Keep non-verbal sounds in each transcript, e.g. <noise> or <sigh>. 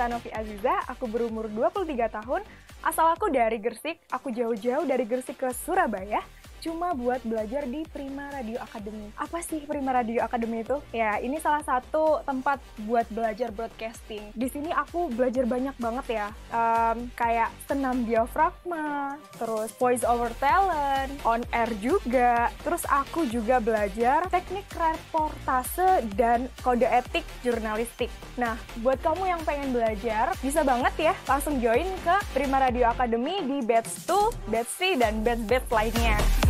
Elisa Novi Aziza, aku berumur 23 tahun, asal aku dari Gersik, aku jauh-jauh dari Gersik ke Surabaya, cuma buat belajar di Prima Radio Academy. Apa sih Prima Radio Academy itu? Ya, ini salah satu tempat buat belajar broadcasting. Di sini aku belajar banyak banget ya, um, kayak senam diafragma, terus voice over talent, on air juga. Terus aku juga belajar teknik reportase dan kode etik jurnalistik. Nah, buat kamu yang pengen belajar, bisa banget ya langsung join ke Prima Radio Academy di batch 2, batch 3, dan batch-batch lainnya.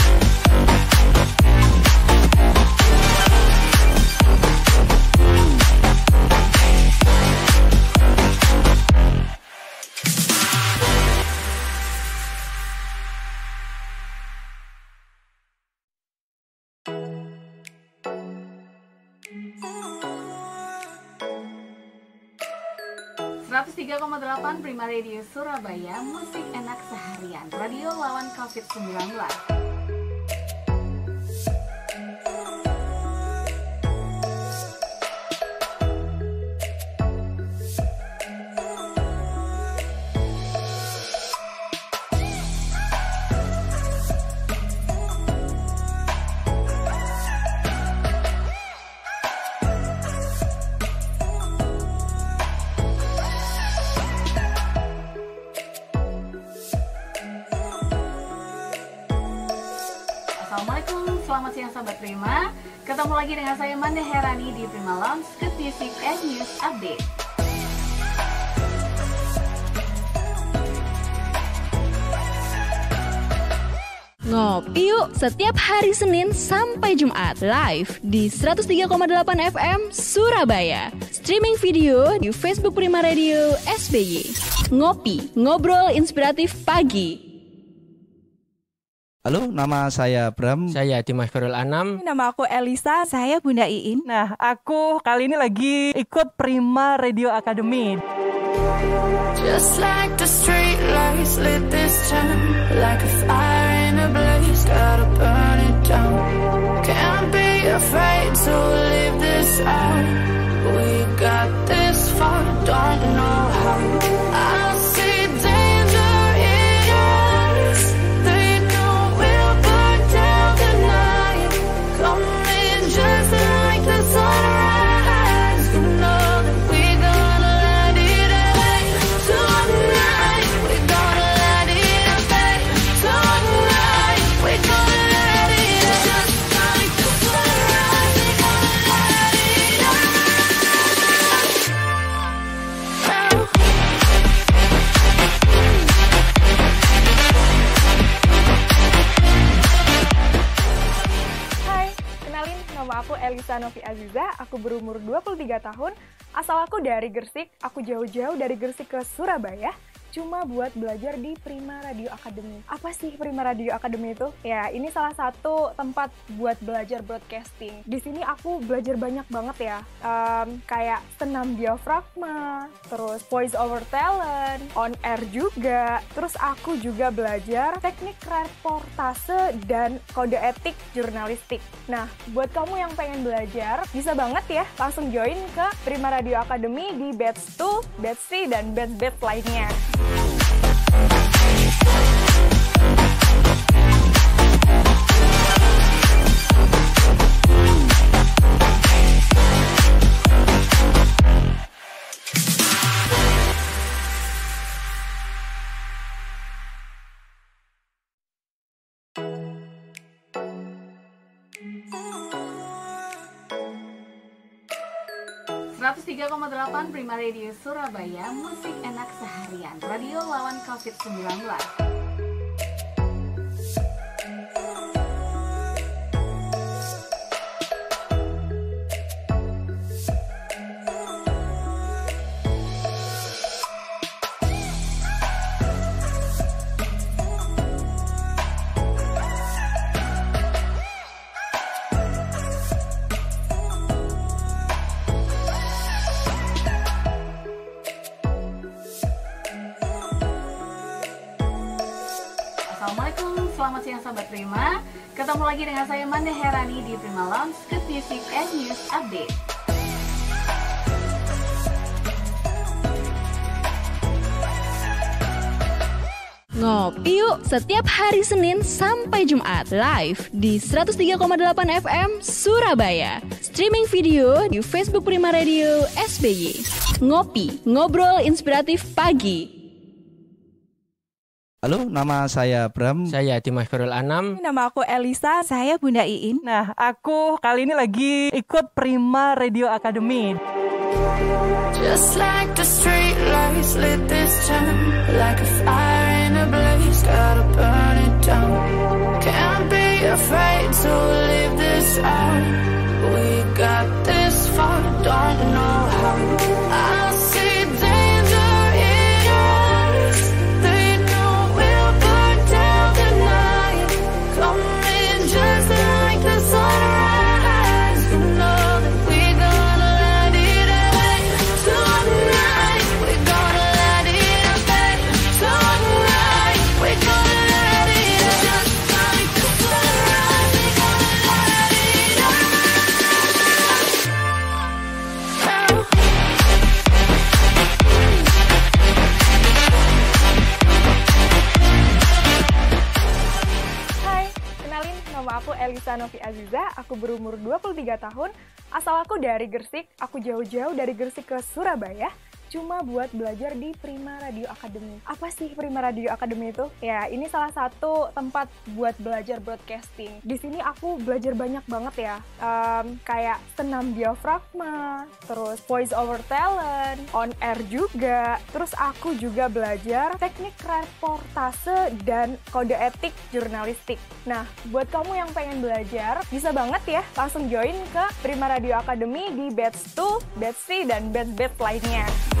103,8 Prima Radio Surabaya Musik enak seharian. Radio lawan COVID-19 selamat siang sahabat Prima Ketemu lagi dengan saya Manda Herani di Prima Lounge Good Music and News Update Ngopi yuk setiap hari Senin sampai Jumat live di 103,8 FM Surabaya. Streaming video di Facebook Prima Radio SBY. Ngopi, ngobrol inspiratif pagi. Halo, nama saya Bram. Saya Dimas Farul Anam. Nama aku Elisa. Saya Bunda Iin. Nah, aku kali ini lagi ikut Prima Radio Academy. Just like the street lights lit this town Like a fire in a blaze, gotta burn it down Can't be afraid to leave this out Elisa Novi Aziza, aku berumur 23 tahun, asal aku dari Gersik, aku jauh-jauh dari Gersik ke Surabaya, cuma buat belajar di Prima Radio Academy. Apa sih Prima Radio Academy itu? Ya, ini salah satu tempat buat belajar broadcasting. Di sini aku belajar banyak banget ya, um, kayak senam diafragma, terus voice over talent, on air juga. Terus aku juga belajar teknik reportase dan kode etik jurnalistik. Nah, buat kamu yang pengen belajar, bisa banget ya langsung join ke Prima Radio Academy di batch 2, batch 3, dan batch-batch lainnya. Bye. 103,8 Prima Radio Surabaya Musik enak seharian. Radio lawan COVID-19 bertemu lagi dengan saya Mane Herani di Prima Lounge Good Music and News Update. Ngopi yuk setiap hari Senin sampai Jumat live di 103,8 FM Surabaya. Streaming video di Facebook Prima Radio SBY. Ngopi, ngobrol inspiratif pagi. Halo, nama saya Bram. Saya Dimas Khairul Anam. Nama aku Elisa. Saya Bunda Iin. Nah, aku kali ini lagi ikut Prima Radio Academy. Just like the street lights lit this town Like a fire in a blaze, gotta burn it down Can't be afraid to leave this out We got this far, don't know how Elisa Novi Aziza, aku berumur 23 tahun, asal aku dari Gersik, aku jauh-jauh dari Gersik ke Surabaya, cuma buat belajar di Prima Radio Academy. Apa sih Prima Radio Academy itu? Ya, ini salah satu tempat buat belajar broadcasting. Di sini aku belajar banyak banget ya, Em, kayak senam diafragma, terus voice over talent, on air juga, terus aku juga belajar teknik reportase dan kode etik jurnalistik. Nah, buat kamu yang pengen belajar, bisa banget ya langsung join ke Prima Radio Academy di batch 2, batch 3, dan batch-batch lainnya.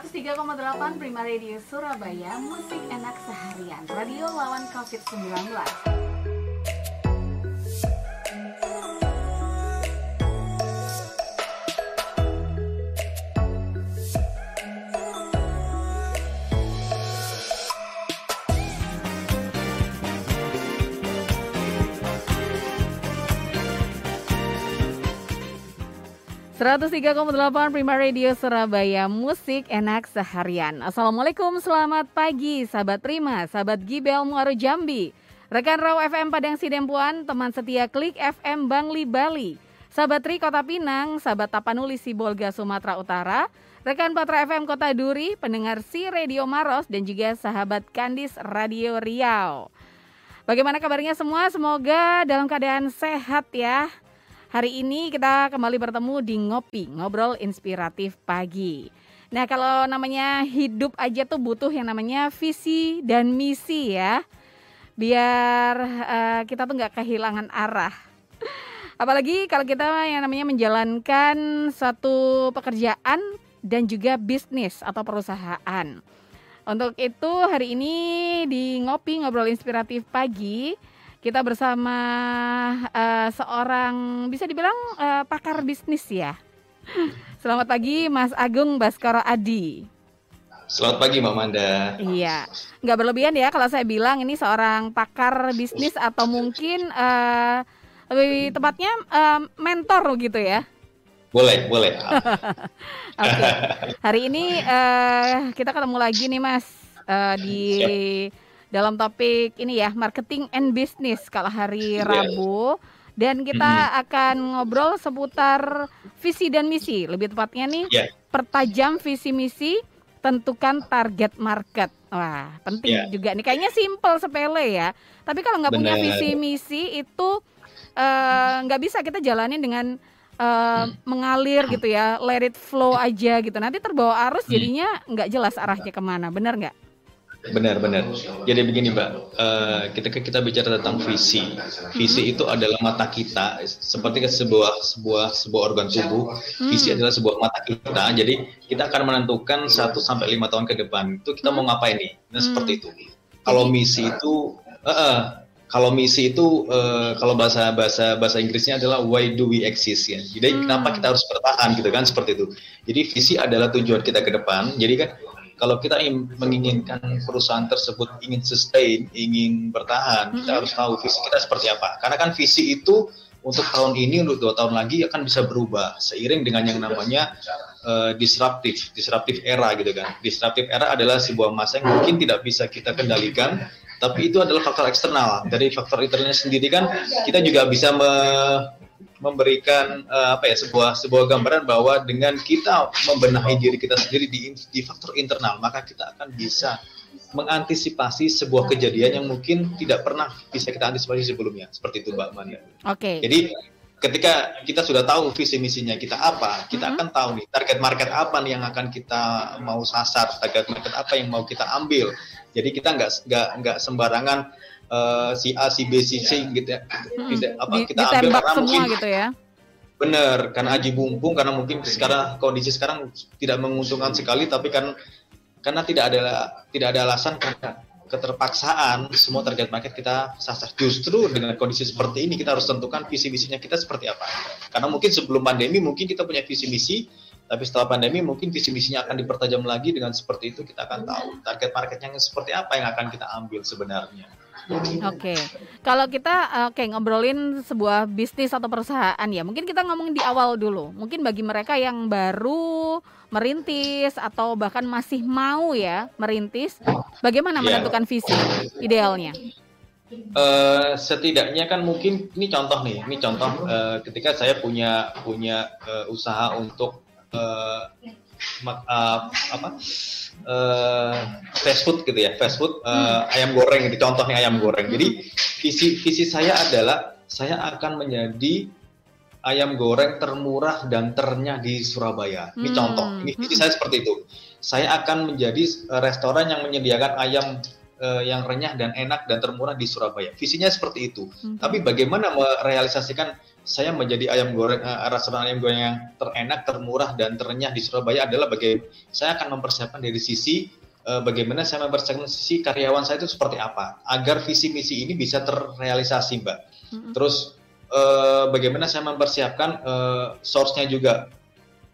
103,8 Prima Radio Surabaya Musik enak seharian. Radio lawan COVID-19 103,8 Prima Radio Surabaya Musik enak seharian. Assalamualaikum selamat pagi Sahabat Prima, sahabat Gibel Muaro Jambi. Rekan Raw FM Padang Sidempuan Teman setia Klik FM Bangli Bali. Sahabat Tri Kota Pinang Sahabat Tapanuli Sibolga Sumatera Utara. Rekan Patra FM Kota Duri Pendengar Si Radio Maros Dan juga sahabat Kandis Radio Riau. Bagaimana kabarnya semua? Semoga dalam keadaan sehat ya Hari ini kita kembali bertemu di Ngopi, Ngobrol Inspiratif Pagi. Nah kalau namanya hidup aja tuh butuh yang namanya visi dan misi ya. Biar uh, kita tuh nggak kehilangan arah. Apalagi kalau kita yang namanya menjalankan satu pekerjaan dan juga bisnis atau perusahaan. Untuk itu hari ini di Ngopi Ngobrol Inspiratif Pagi kita bersama uh, seorang bisa dibilang uh, pakar bisnis ya. Selamat pagi Mas Agung Baskoro Adi. Selamat pagi Mbak Manda. Iya, nggak berlebihan ya kalau saya bilang ini seorang pakar bisnis atau mungkin uh, lebih tepatnya uh, mentor gitu ya. Boleh, boleh. <laughs> Oke, okay. hari ini uh, kita ketemu lagi nih Mas uh, di Siap dalam topik ini ya marketing and business kalau hari. Rabu. Dan kita mm-hmm. akan ngobrol seputar visi dan misi. Lebih tepatnya nih yeah. pertajam visi misi tentukan target market. Wah penting yeah. juga nih. Kayaknya simple sepele ya. Tapi kalau nggak punya visi misi itu nggak uh, bisa kita jalani dengan uh, mengalir gitu ya let it flow aja gitu. Nanti terbawa arus jadinya nggak jelas arahnya ke mana. Benar nggak Benar, benar. Jadi begini, Mbak. Uh, ketika kita bicara tentang visi, visi itu adalah mata kita, seperti sebuah sebuah sebuah organ tubuh. Visi adalah sebuah mata kita. Jadi kita akan menentukan 1 sampai lima tahun ke depan itu kita mau ngapain nih. Nah, seperti itu. Kalau misi itu, uh, uh, kalau misi itu uh, kalau bahasa bahasa bahasa Inggrisnya adalah why do we exist ya. Jadi hmm. kenapa kita harus bertahan gitu kan seperti itu. Jadi visi adalah tujuan kita ke depan. Jadi kan kalau kita ingin menginginkan perusahaan tersebut ingin sustain, ingin bertahan, hmm. kita harus tahu visi kita seperti apa. Karena kan visi itu untuk tahun ini untuk dua tahun lagi akan bisa berubah seiring dengan yang namanya uh, disruptif, disruptif era gitu kan. Disruptif era adalah sebuah masa yang mungkin tidak bisa kita kendalikan, tapi itu adalah faktor eksternal. Dari faktor internalnya sendiri kan kita juga bisa me memberikan uh, apa ya sebuah sebuah gambaran bahwa dengan kita membenahi diri kita sendiri di di faktor internal maka kita akan bisa mengantisipasi sebuah kejadian yang mungkin tidak pernah bisa kita antisipasi sebelumnya seperti itu Mbak Mania. Oke. Okay. Jadi ketika kita sudah tahu visi misinya kita apa, kita mm -hmm. akan tahu nih target market apa nih yang akan kita mau sasar, target market apa yang mau kita ambil. Jadi kita nggak nggak nggak sembarangan uh, si A, si B, si C gitu ya. Hmm. apa kita ambil karena semua mungkin gitu ya. Bener, karena aji bumbung karena mungkin sekarang kondisi sekarang tidak menguntungkan sekali tapi kan karena tidak ada tidak ada alasan karena keterpaksaan semua target market kita sasar. Justru dengan kondisi seperti ini kita harus tentukan visi misinya kita seperti apa. Karena mungkin sebelum pandemi mungkin kita punya visi misi, tapi setelah pandemi mungkin visi misinya akan dipertajam lagi dengan seperti itu kita akan tahu target marketnya seperti apa yang akan kita ambil sebenarnya. Oke, okay. kalau kita oke okay, ngobrolin sebuah bisnis atau perusahaan ya, mungkin kita ngomong di awal dulu. Mungkin bagi mereka yang baru merintis atau bahkan masih mau ya merintis, bagaimana yeah. menentukan visi idealnya? Uh, setidaknya kan mungkin ini contoh nih, ini contoh uh, ketika saya punya punya uh, usaha untuk uh, uh, apa uh, fast food gitu ya, fast food uh, ayam goreng gitu, contohnya ayam goreng. Jadi visi visi saya adalah saya akan menjadi ayam goreng termurah dan ternyah di Surabaya. Ini hmm. contoh. Ini, ini saya seperti itu. Saya akan menjadi restoran yang menyediakan ayam uh, yang renyah dan enak dan termurah di Surabaya. Visinya seperti itu. Hmm. Tapi bagaimana merealisasikan saya menjadi ayam goreng uh, restoran ayam goreng yang terenak, termurah dan terenyah di Surabaya adalah bagaimana saya akan mempersiapkan dari sisi uh, bagaimana saya mempersiapkan sisi karyawan saya itu seperti apa agar visi misi ini bisa terrealisasi, Mbak. Hmm. Terus uh, bagaimana saya mempersiapkan uh, source-nya juga.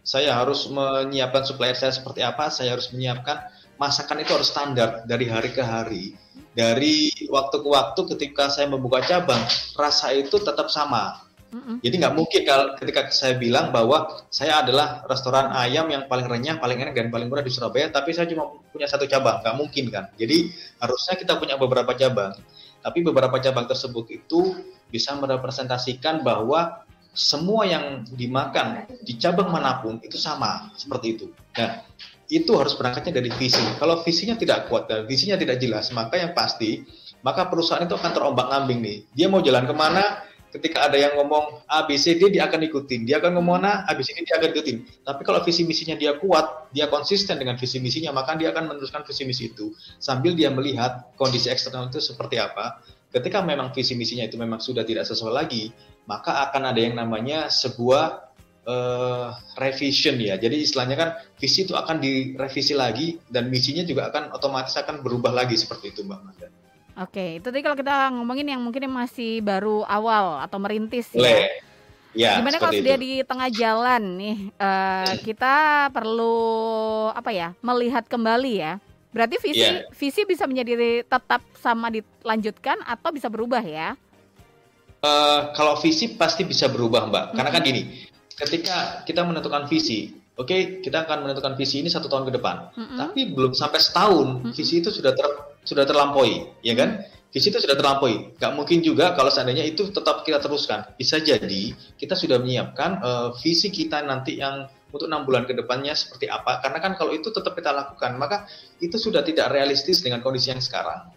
Saya harus menyiapkan supplier saya seperti apa, saya harus menyiapkan masakan itu harus standar dari hari ke hari. Dari waktu ke waktu ketika saya membuka cabang, rasa itu tetap sama. Jadi nggak mungkin kalau ketika saya bilang bahwa saya adalah restoran ayam yang paling renyah, paling enak dan paling murah di Surabaya, tapi saya cuma punya satu cabang, nggak mungkin kan. Jadi harusnya kita punya beberapa cabang, tapi beberapa cabang tersebut itu bisa merepresentasikan bahwa semua yang dimakan di cabang mana pun itu sama seperti itu. Nah, itu harus berangkatnya dari visi. Kalau visinya tidak kuat dan visinya tidak jelas, maka yang pasti maka perusahaan itu akan terombang-ambing nih. Dia mau jalan ke mana? Ketika ada yang ngomong A, B, C, D, dia akan ikutin. Dia akan ngomong A, A, B, C, D, dia akan ikutin. Tapi kalau visi misinya dia kuat, dia konsisten dengan visi misinya, maka dia akan meneruskan visi misi itu sambil dia melihat kondisi eksternal itu seperti apa ketika memang visi misinya itu memang sudah tidak sesuai lagi, maka akan ada yang namanya sebuah uh, revision ya. Jadi istilahnya kan visi itu akan direvisi lagi dan misinya juga akan otomatis akan berubah lagi seperti itu Mbak Manda. Oke, itu tadi kalau kita ngomongin yang mungkin masih baru awal atau merintis ya. Ya, Gimana kalau dia di tengah jalan nih, uh, kita perlu apa ya melihat kembali ya Berarti visi yeah. visi bisa menjadi tetap sama dilanjutkan atau bisa berubah ya? Uh, kalau visi pasti bisa berubah mbak, karena kan gini, ketika kita menentukan visi, oke okay, kita akan menentukan visi ini satu tahun ke depan, mm -hmm. tapi belum sampai setahun mm -hmm. visi itu sudah ter, sudah terlampaui, ya kan? Visi itu sudah terlampaui. Gak mungkin juga kalau seandainya itu tetap kita teruskan. Bisa jadi kita sudah menyiapkan uh, visi kita nanti yang untuk enam bulan ke depannya seperti apa. Karena kan kalau itu tetap kita lakukan, maka itu sudah tidak realistis dengan kondisi yang sekarang.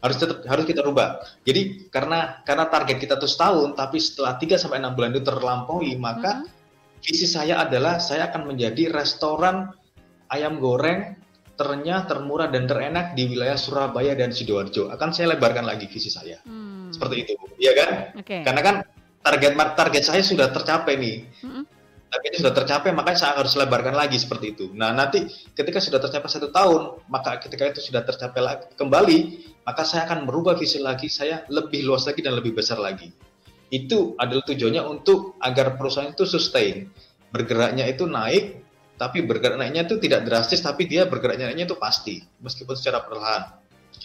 Harus tetap harus kita rubah. Jadi karena karena target kita tuh setahun, tapi setelah 3 sampai enam bulan itu terlampaui, maka hmm. visi saya adalah saya akan menjadi restoran ayam goreng ternyah, termurah dan terenak di wilayah Surabaya dan Sidoarjo. Akan saya lebarkan lagi visi saya. Hmm. Seperti itu, ya kan? Okay. Karena kan target target saya sudah tercapai nih. Hmm tapi itu sudah tercapai maka saya harus lebarkan lagi seperti itu. Nah nanti ketika sudah tercapai satu tahun maka ketika itu sudah tercapai lagi, kembali maka saya akan merubah visi lagi saya lebih luas lagi dan lebih besar lagi. Itu adalah tujuannya untuk agar perusahaan itu sustain bergeraknya itu naik tapi bergerak naiknya itu tidak drastis tapi dia bergeraknya naiknya itu pasti meskipun secara perlahan.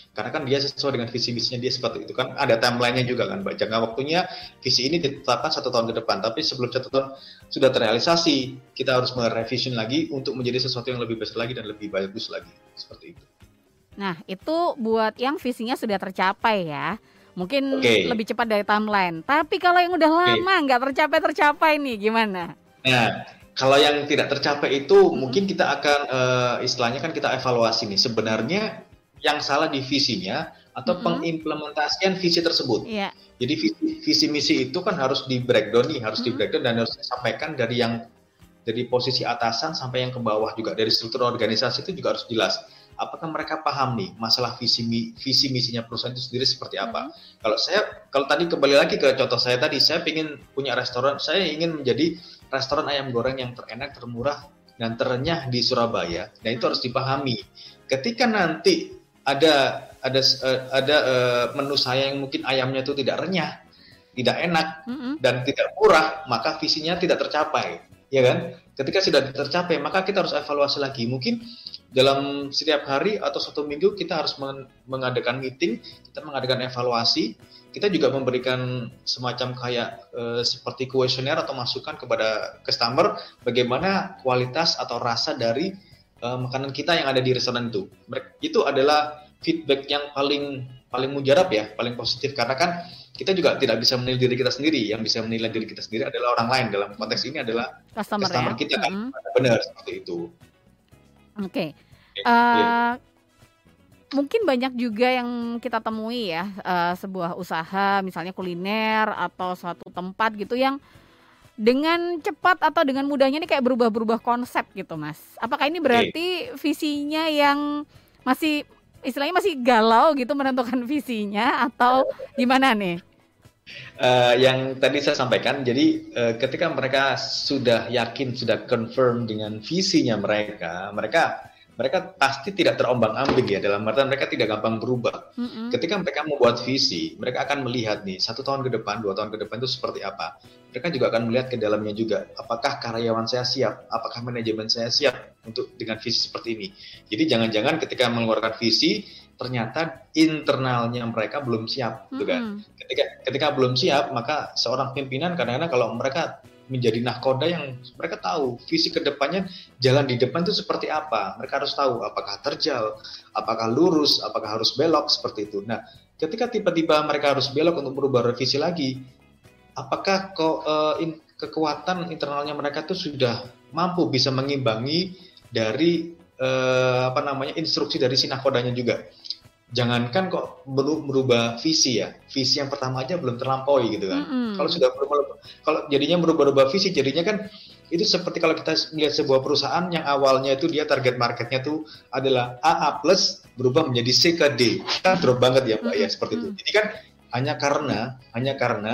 Karena kan dia sesuai dengan visi misinya dia seperti itu kan. Ada timelinenya juga kan jangka waktunya visi ini ditetapkan satu tahun ke depan. Tapi sebelum satu tahun sudah terrealisasi kita harus merevision lagi untuk menjadi sesuatu yang lebih besar lagi dan lebih bagus lagi. Seperti itu. Nah itu buat yang visinya sudah tercapai ya. Mungkin okay. lebih cepat dari timeline. Tapi kalau yang udah lama nggak okay. tercapai tercapai nih gimana? Nah, kalau yang tidak tercapai itu hmm. mungkin kita akan uh, istilahnya kan kita evaluasi nih sebenarnya yang salah di visinya atau hmm. pengimplementasian visi tersebut. Yeah. Jadi visi, visi misi itu kan harus di breakdown nih, harus hmm. di breakdown dan harus disampaikan dari yang dari posisi atasan sampai yang ke bawah juga dari struktur organisasi itu juga harus jelas. Apakah mereka paham nih masalah visi visi misinya perusahaan itu sendiri seperti apa? Hmm. Kalau saya kalau tadi kembali lagi ke contoh saya tadi, saya ingin punya restoran, saya ingin menjadi restoran ayam goreng yang terenak, termurah, dan terenyah di Surabaya. Dan itu harus dipahami. Ketika nanti ada ada uh, ada uh, menu saya yang mungkin ayamnya itu tidak renyah, tidak enak mm-hmm. dan tidak murah, maka visinya tidak tercapai, ya kan? Ketika sudah tercapai, maka kita harus evaluasi lagi. Mungkin dalam setiap hari atau satu minggu kita harus mengadakan meeting, kita mengadakan evaluasi kita juga memberikan semacam kayak uh, seperti kuesioner atau masukan kepada customer bagaimana kualitas atau rasa dari uh, makanan kita yang ada di restoran itu. Itu adalah feedback yang paling paling mujarab ya, paling positif karena kan kita juga tidak bisa menilai diri kita sendiri. Yang bisa menilai diri kita sendiri adalah orang lain. Dalam konteks ini adalah customer, customer ya? kita kan. Mm -hmm. Benar seperti itu. Oke. Okay. Uh, yeah mungkin banyak juga yang kita temui ya uh, sebuah usaha misalnya kuliner atau suatu tempat gitu yang dengan cepat atau dengan mudahnya ini kayak berubah-berubah konsep gitu mas. Apakah ini berarti visinya yang masih istilahnya masih galau gitu menentukan visinya atau gimana nih? Uh, yang tadi saya sampaikan, jadi uh, ketika mereka sudah yakin, sudah confirm dengan visinya mereka, mereka mereka pasti tidak terombang-ambing ya dalam artian mereka tidak gampang berubah. Mm-hmm. Ketika mereka membuat visi, mereka akan melihat nih satu tahun ke depan, dua tahun ke depan itu seperti apa. Mereka juga akan melihat ke dalamnya juga, apakah karyawan saya siap, apakah manajemen saya siap untuk dengan visi seperti ini. Jadi jangan-jangan ketika mengeluarkan visi ternyata internalnya mereka belum siap, mm-hmm. kan. Ketika ketika belum siap, maka seorang pimpinan kadang-kadang kalau mereka menjadi nahkoda yang mereka tahu visi ke depannya jalan di depan itu seperti apa. Mereka harus tahu apakah terjal, apakah lurus, apakah harus belok seperti itu. Nah, ketika tiba-tiba mereka harus belok untuk merubah revisi lagi, apakah kok uh, in, kekuatan internalnya mereka itu sudah mampu bisa mengimbangi dari uh, apa namanya instruksi dari si nahkodanya juga jangankan kok merubah visi ya visi yang pertama aja belum terlampaui gitu kan. Mm-hmm. kalau sudah berubah kalau jadinya merubah-rubah visi jadinya kan itu seperti kalau kita melihat sebuah perusahaan yang awalnya itu dia target marketnya tuh adalah AA plus berubah menjadi C ke D. Kan drop banget ya mbak mm-hmm. ya seperti itu. Jadi kan hanya karena hanya karena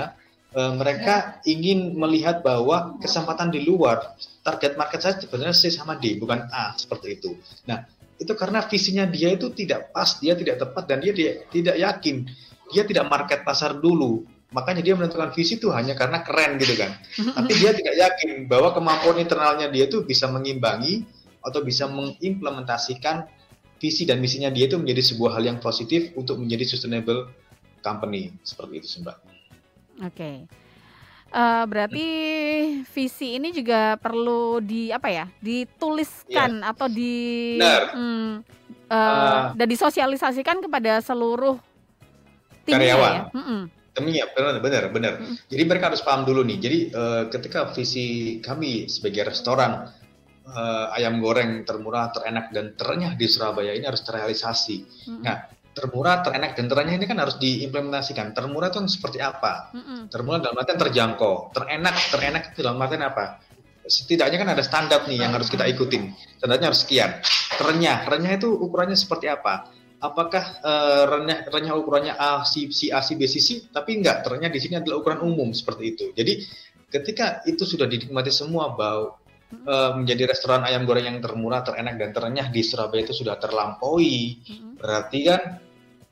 uh, mereka ingin melihat bahwa kesempatan di luar target market saya sebenarnya C sama D bukan A seperti itu. Nah itu karena visinya dia itu tidak pas, dia tidak tepat dan dia, dia tidak yakin. Dia tidak market pasar dulu. Makanya dia menentukan visi itu hanya karena keren gitu kan. <laughs> Tapi dia tidak yakin bahwa kemampuan internalnya dia itu bisa mengimbangi atau bisa mengimplementasikan visi dan misinya dia itu menjadi sebuah hal yang positif untuk menjadi sustainable company seperti itu, Mbak. Oke. Okay. Uh, berarti visi ini juga perlu di apa ya dituliskan yeah. atau di hmm, uh, uh, dan disosialisasikan kepada seluruh karyawan. Ya? Mm -mm. Iya, benar, benar, benar. Mm. Jadi mereka harus paham dulu nih. Jadi uh, ketika visi kami sebagai restoran uh, ayam goreng termurah, terenak dan terenyah di Surabaya ini harus terrealisasi. Mm. Nah, termurah, terenak dan terenyah ini kan harus diimplementasikan. Termurah itu seperti apa? Mm-mm. Termurah dalam artian terjangkau. Terenak, terenak itu dalam artian apa? Setidaknya kan ada standar nih yang harus kita ikutin. Standarnya harus sekian. Terenyah, renyah itu ukurannya seperti apa? Apakah uh, renyah, renyah ukurannya A, C, C, A, C, B, C, C? Tapi enggak, terenyah di sini adalah ukuran umum seperti itu. Jadi ketika itu sudah dinikmati semua bau uh, menjadi restoran ayam goreng yang termurah, terenak dan terenyah di Surabaya itu sudah terlampaui. Berarti kan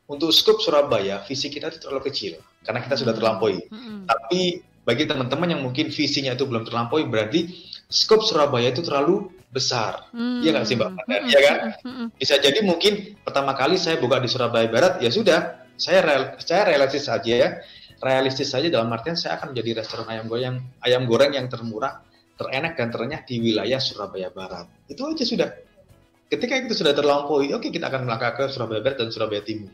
untuk skup Surabaya visi kita itu terlalu kecil karena kita sudah terlampaui. Tapi bagi teman-teman yang mungkin visinya itu belum terlampaui berarti skup Surabaya itu terlalu besar. Iya nggak sih Mbak Iya Ya kan? Bisa jadi mungkin pertama kali saya buka di Surabaya Barat ya sudah, saya real, saya realistis saja ya. Realistis saja dalam artian saya akan menjadi restoran ayam goreng ayam goreng yang termurah, terenak dan terenyah di wilayah Surabaya Barat. Itu aja sudah. Ketika itu sudah terlampaui, oke okay, kita akan melangkah ke Surabaya Barat dan Surabaya Timur.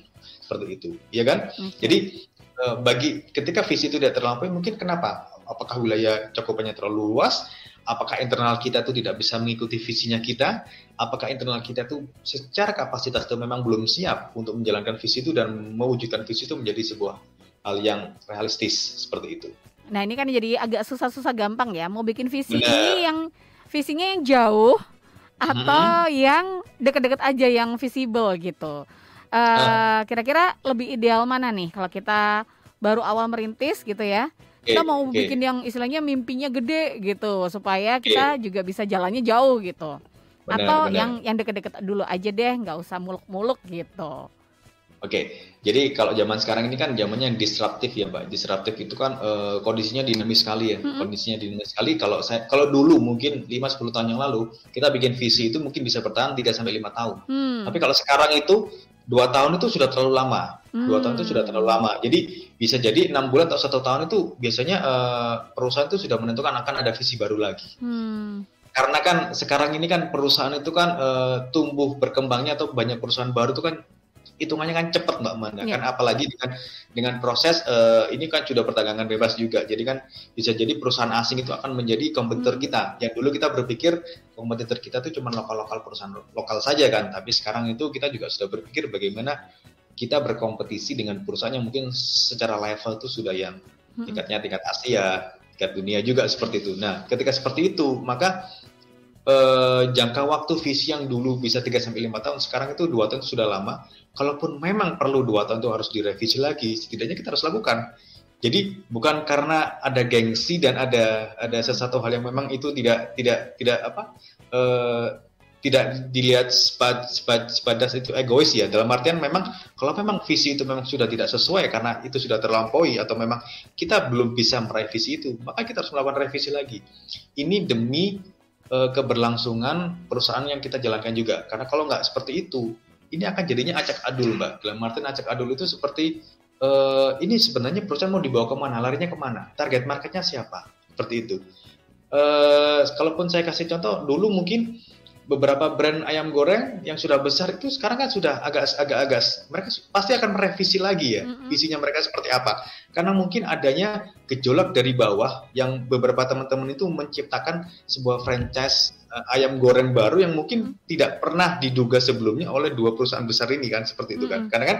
Seperti itu, ya kan? Okay. Jadi eh, bagi ketika visi itu tidak terlampaui, mungkin kenapa? Apakah wilayah cakupannya terlalu luas? apakah internal kita itu tidak bisa mengikuti visinya kita, apakah internal kita itu secara kapasitas itu memang belum siap untuk menjalankan visi itu dan mewujudkan visi itu menjadi sebuah hal yang realistis seperti itu. Nah ini kan jadi agak susah-susah gampang ya, mau bikin visi Benar. ini yang visinya yang jauh atau hmm. yang deket-deket aja yang visible gitu. Uh, kira-kira lebih ideal mana nih kalau kita baru awal merintis gitu ya? Okay, kita mau okay. bikin yang istilahnya mimpinya gede gitu supaya kita okay. juga bisa jalannya jauh gitu. Benar, Atau benar. yang yang deket-deket dulu aja deh, nggak usah muluk-muluk gitu. Oke, okay. jadi kalau zaman sekarang ini kan zamannya yang disruptif ya, Mbak. Disruptif itu kan uh, kondisinya dinamis sekali ya. Mm -hmm. Kondisinya dinamis sekali. Kalau saya kalau dulu mungkin 5 10 tahun yang lalu, kita bikin visi itu mungkin bisa bertahan 3 sampai 5 tahun. Hmm. Tapi kalau sekarang itu dua tahun itu sudah terlalu lama. Dua hmm. tahun itu sudah terlalu lama. Jadi bisa jadi enam bulan atau satu tahun itu biasanya uh, perusahaan itu sudah menentukan akan ada visi baru lagi. Hmm. Karena kan sekarang ini kan perusahaan itu kan uh, tumbuh berkembangnya atau banyak perusahaan baru itu kan hitungannya kan cepat mbak Manda yeah. kan apalagi dengan dengan proses uh, ini kan sudah perdagangan bebas juga jadi kan bisa jadi perusahaan asing itu akan menjadi kompetitor hmm. kita yang dulu kita berpikir kompetitor kita itu cuma lokal lokal perusahaan lokal saja kan tapi sekarang itu kita juga sudah berpikir bagaimana kita berkompetisi dengan perusahaan yang mungkin secara level itu sudah yang hmm. tingkatnya tingkat Asia tingkat dunia juga seperti itu nah ketika seperti itu maka eh, jangka waktu visi yang dulu bisa 3 sampai 5 tahun sekarang itu dua tahun sudah lama. Kalaupun memang perlu dua tahun itu harus direvisi lagi, setidaknya kita harus lakukan. Jadi bukan karena ada gengsi dan ada ada sesuatu hal yang memang itu tidak tidak tidak apa eh, tidak dilihat sepadas itu egois ya dalam artian memang kalau memang visi itu memang sudah tidak sesuai karena itu sudah terlampaui atau memang kita belum bisa meraih visi itu maka kita harus melakukan revisi lagi ini demi uh, keberlangsungan perusahaan yang kita jalankan juga. Karena kalau nggak seperti itu, ini akan jadinya acak adul, Mbak. Dalam artian acak adul itu seperti uh, ini sebenarnya perusahaan mau dibawa ke mana, larinya ke mana, target marketnya siapa, seperti itu. Uh, kalaupun saya kasih contoh, dulu mungkin beberapa brand ayam goreng yang sudah besar itu sekarang kan sudah agak agak agak mereka pasti akan merevisi lagi ya mm-hmm. visinya mereka seperti apa karena mungkin adanya gejolak dari bawah yang beberapa teman-teman itu menciptakan sebuah franchise uh, ayam goreng baru yang mungkin mm-hmm. tidak pernah diduga sebelumnya oleh dua perusahaan besar ini kan seperti itu kan mm-hmm. karena kan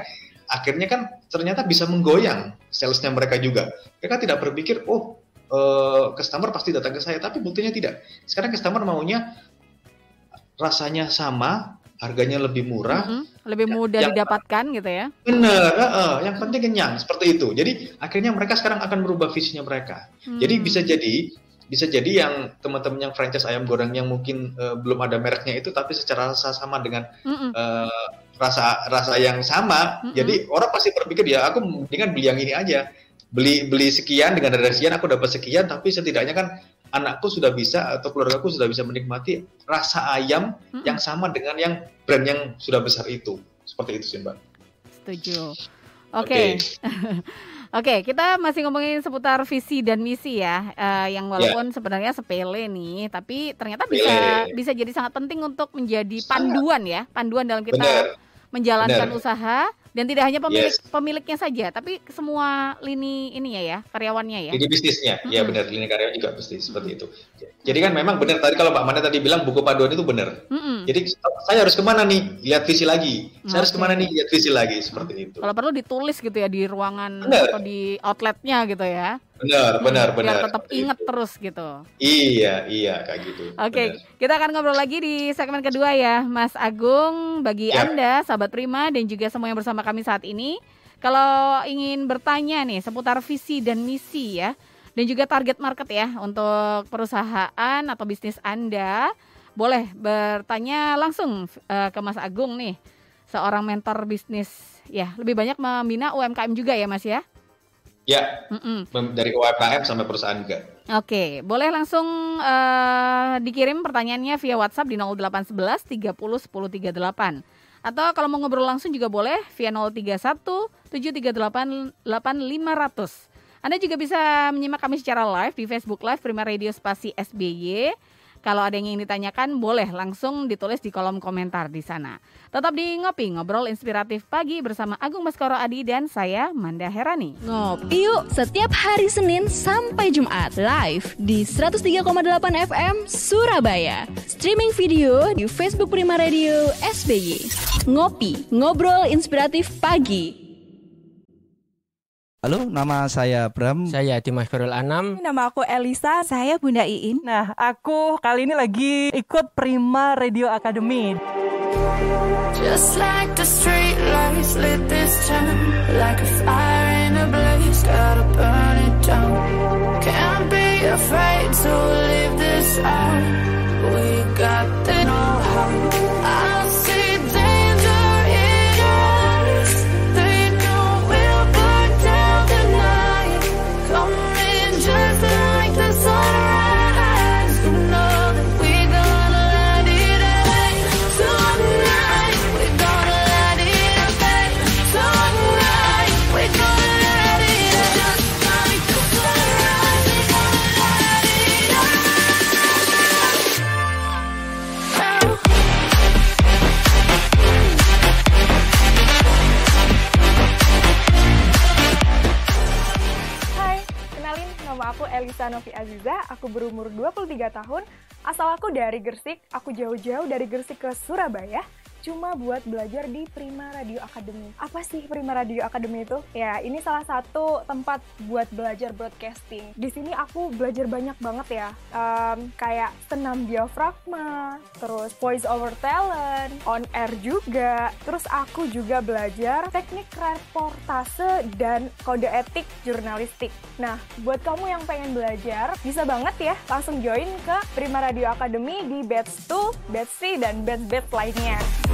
akhirnya kan ternyata bisa menggoyang salesnya mereka juga mereka tidak berpikir oh uh, customer pasti datang ke saya tapi buktinya tidak sekarang customer maunya rasanya sama, harganya lebih murah, mm -hmm. lebih mudah yang, didapatkan gitu ya? Benar, uh, uh, yang penting kenyang seperti itu. Jadi akhirnya mereka sekarang akan merubah visinya mereka. Hmm. Jadi bisa jadi bisa jadi yang teman-teman yang franchise ayam goreng yang mungkin uh, belum ada mereknya itu tapi secara rasa sama dengan mm -mm. Uh, rasa rasa yang sama. Mm -mm. Jadi orang pasti berpikir ya aku mendingan beli yang ini aja. Beli beli sekian dengan harga sekian aku dapat sekian tapi setidaknya kan anakku sudah bisa atau keluargaku sudah bisa menikmati rasa ayam hmm. yang sama dengan yang brand yang sudah besar itu. Seperti itu sih, Mbak. Setuju. Oke. Okay. Oke, <laughs> okay, kita masih ngomongin seputar visi dan misi ya, uh, yang walaupun yeah. sebenarnya sepele nih, tapi ternyata bisa bisa jadi sangat penting untuk menjadi panduan ya, panduan dalam kita Bener. menjalankan Bener. usaha dan tidak hanya pemilik yes. pemiliknya saja, tapi semua lini ini ya ya karyawannya ya. Lini bisnisnya, mm -hmm. ya benar lini karyawan juga pasti seperti itu. Jadi kan memang benar tadi kalau Mbak Mana tadi bilang buku panduan itu benar. Mm -hmm. Jadi saya harus ke mana nih lihat visi lagi. Saya okay. harus ke mana nih lihat visi lagi seperti itu. Kalau perlu ditulis gitu ya di ruangan bener. atau di outletnya gitu ya. Benar, benar, benar. Biar tetap inget itu. terus gitu. Iya, iya kayak gitu. Oke, okay, kita akan ngobrol lagi di segmen kedua ya, Mas Agung. Bagi ya. Anda, sahabat Prima dan juga semua yang bersama kami saat ini, kalau ingin bertanya nih seputar visi dan misi ya, dan juga target market ya untuk perusahaan atau bisnis Anda, boleh bertanya langsung uh, ke Mas Agung nih, seorang mentor bisnis ya, lebih banyak membina UMKM juga ya Mas ya? Ya, Mm-mm. dari UMKM sampai perusahaan juga. Oke, boleh langsung uh, dikirim pertanyaannya via WhatsApp di 0811 30 10 38. Atau kalau mau ngobrol langsung juga boleh via 031 738 8500. Anda juga bisa menyimak kami secara live di Facebook Live Prima Radio Spasi SBY. Kalau ada yang ingin ditanyakan, boleh langsung ditulis di kolom komentar di sana. Tetap di Ngopi, ngobrol inspiratif pagi bersama Agung Baskoro Adi dan saya, Manda Herani. Ngopi yuk, setiap hari Senin sampai Jumat, live di 103,8 FM Surabaya. Streaming video di Facebook Prima Radio SBY. Ngopi, ngobrol inspiratif pagi. Halo, nama saya Bram. Saya Dimas Farul Anam. Nama aku Elisa. Saya Bunda Iin. Nah, aku kali ini lagi ikut Prima Radio Academy. Just like the street lights lit this town Like a fire in a blaze, gotta burn it down Can't be afraid to leave this out Novi Aziza, aku berumur 23 tahun, asal aku dari Gersik, aku jauh-jauh dari Gersik ke Surabaya, cuma buat belajar di Prima Radio Academy. Apa sih Prima Radio Academy itu? Ya, ini salah satu tempat buat belajar broadcasting. Di sini aku belajar banyak banget ya, um, kayak senam diafragma, terus voice over talent, on air juga. Terus aku juga belajar teknik reportase dan kode etik jurnalistik. Nah, buat kamu yang pengen belajar, bisa banget ya langsung join ke Prima Radio Academy di batch 2, batch 3, dan batch-batch lainnya.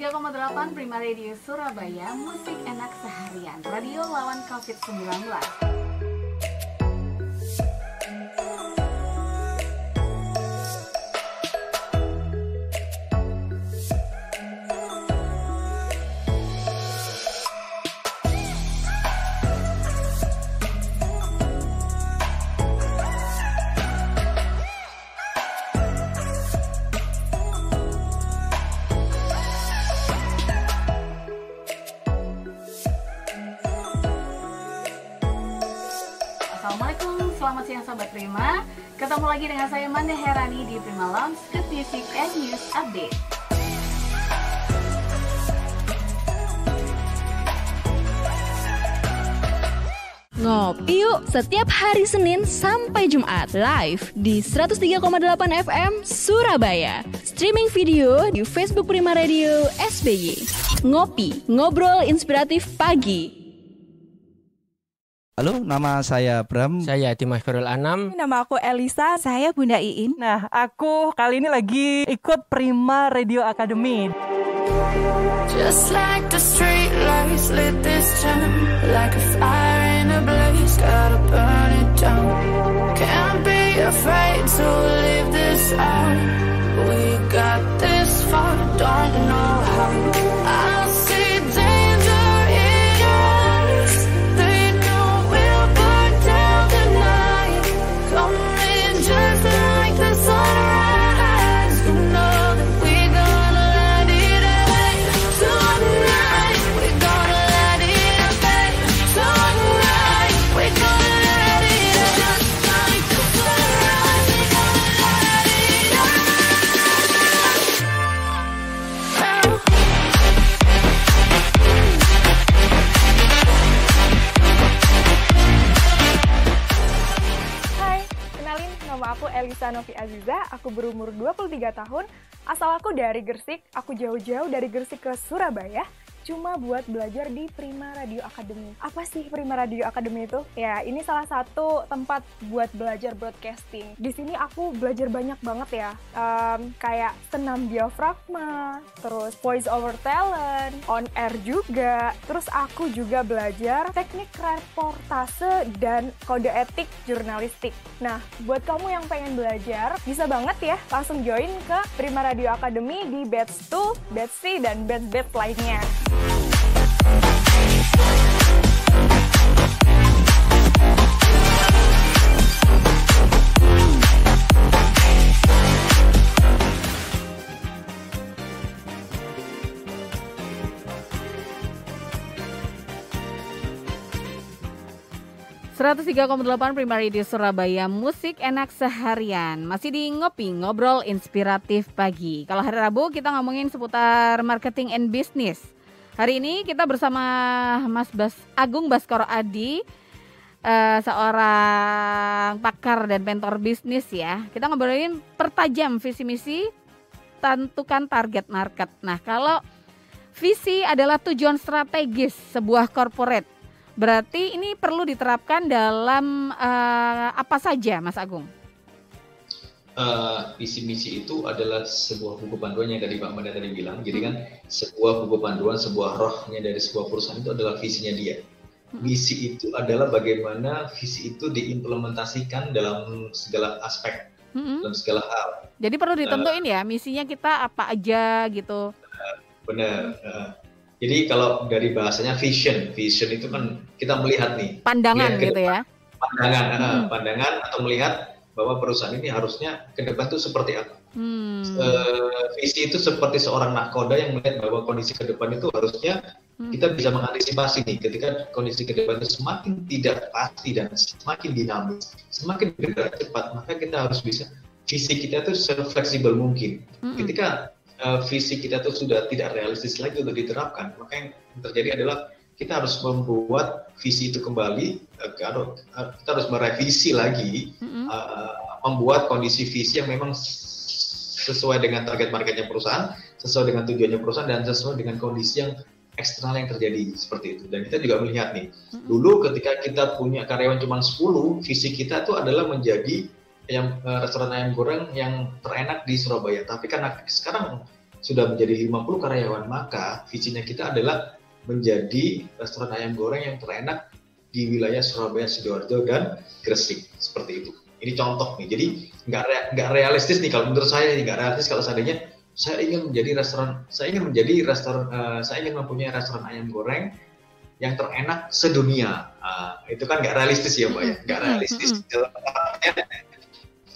103,8 Prima Radio Surabaya Musik enak seharian. Radio lawan COVID-19 Sobat Prima Ketemu lagi dengan saya Manda Herani di Prima Lounge Good Music and News Update Ngopi yuk setiap hari Senin sampai Jumat live di 103,8 FM Surabaya. Streaming video di Facebook Prima Radio SBY. Ngopi, ngobrol inspiratif pagi. Halo, nama saya Bram. Saya Dimas Farul Anam. Nama aku Elisa. Saya Bunda Iin. Nah, aku kali ini lagi ikut Prima Radio Academy. Just like the street lights lit this town Like a fire in a blaze, gotta burn it down Can't be afraid to leave this out We got this far, don't know Elisa Novi Aziza, aku berumur 23 tahun, asal aku dari Gersik, aku jauh-jauh dari Gersik ke Surabaya, cuma buat belajar di Prima Radio Academy. Apa sih Prima Radio Academy itu? Ya, ini salah satu tempat buat belajar broadcasting. Di sini aku belajar banyak banget ya, um, kayak senam diafragma, terus voice over talent, on air juga. Terus aku juga belajar teknik reportase dan kode etik jurnalistik. Nah, buat kamu yang pengen belajar, bisa banget ya langsung join ke Prima Radio Academy di batch 2, batch C, dan batch-batch lainnya. 103,8 Prima Radio Surabaya Musik enak seharian. Masih di Ngopi, Ngobrol Inspiratif Pagi. Kalau hari Rabu kita ngomongin seputar marketing and business Hari ini kita bersama Mas Bas Agung Baskoro Adi uh, Seorang pakar dan mentor bisnis ya Kita ngobrolin pertajam visi misi Tentukan target market Nah kalau visi adalah tujuan strategis sebuah corporate Berarti ini perlu diterapkan dalam uh, apa saja, Mas Agung? Uh, visi misi itu adalah sebuah buku panduan yang tadi Pak Manda tadi bilang. Jadi kan sebuah buku panduan, sebuah rohnya dari sebuah perusahaan itu adalah visinya dia. Misi hmm. itu adalah bagaimana visi itu diimplementasikan dalam segala aspek, hmm. dalam segala hal. Jadi perlu ditentuin uh, ya misinya kita apa aja gitu. benar. Uh, jadi kalau dari bahasanya vision, vision itu kan kita melihat nih. Pandangan gitu ya. Pandangan, hmm. pandangan atau melihat bahwa perusahaan ini harusnya ke depan itu seperti apa. Hmm. Visi itu seperti seorang nakoda yang melihat bahwa kondisi ke depan itu harusnya hmm. kita bisa mengantisipasi nih ketika kondisi ke depan itu semakin tidak pasti dan semakin dinamis, semakin bergerak cepat, maka kita harus bisa visi kita itu fleksibel mungkin. Hmm. Ketika uh, visi kita itu sudah tidak realistis lagi untuk diterapkan, maka yang terjadi adalah kita harus membuat visi itu kembali, uh, kita harus merevisi lagi, mm-hmm. uh, membuat kondisi visi yang memang sesuai dengan target marketnya perusahaan, sesuai dengan tujuannya perusahaan, dan sesuai dengan kondisi yang eksternal yang terjadi seperti itu. Dan kita juga melihat nih, mm-hmm. dulu ketika kita punya karyawan cuma 10, visi kita itu adalah menjadi yang uh, restoran ayam goreng yang terenak di Surabaya. Tapi karena sekarang sudah menjadi 50 karyawan, maka visinya kita adalah menjadi restoran ayam goreng yang terenak di wilayah Surabaya, Sidoarjo, dan Gresik. Seperti itu. Ini contoh nih. Jadi nggak re, nggak realistis nih kalau menurut saya nggak realistis kalau seandainya saya ingin menjadi restoran, saya ingin menjadi restoran, uh, saya ingin mempunyai restoran ayam goreng yang terenak sedunia. Uh, itu kan nggak realistis ya, Mbak ya. Nggak realistis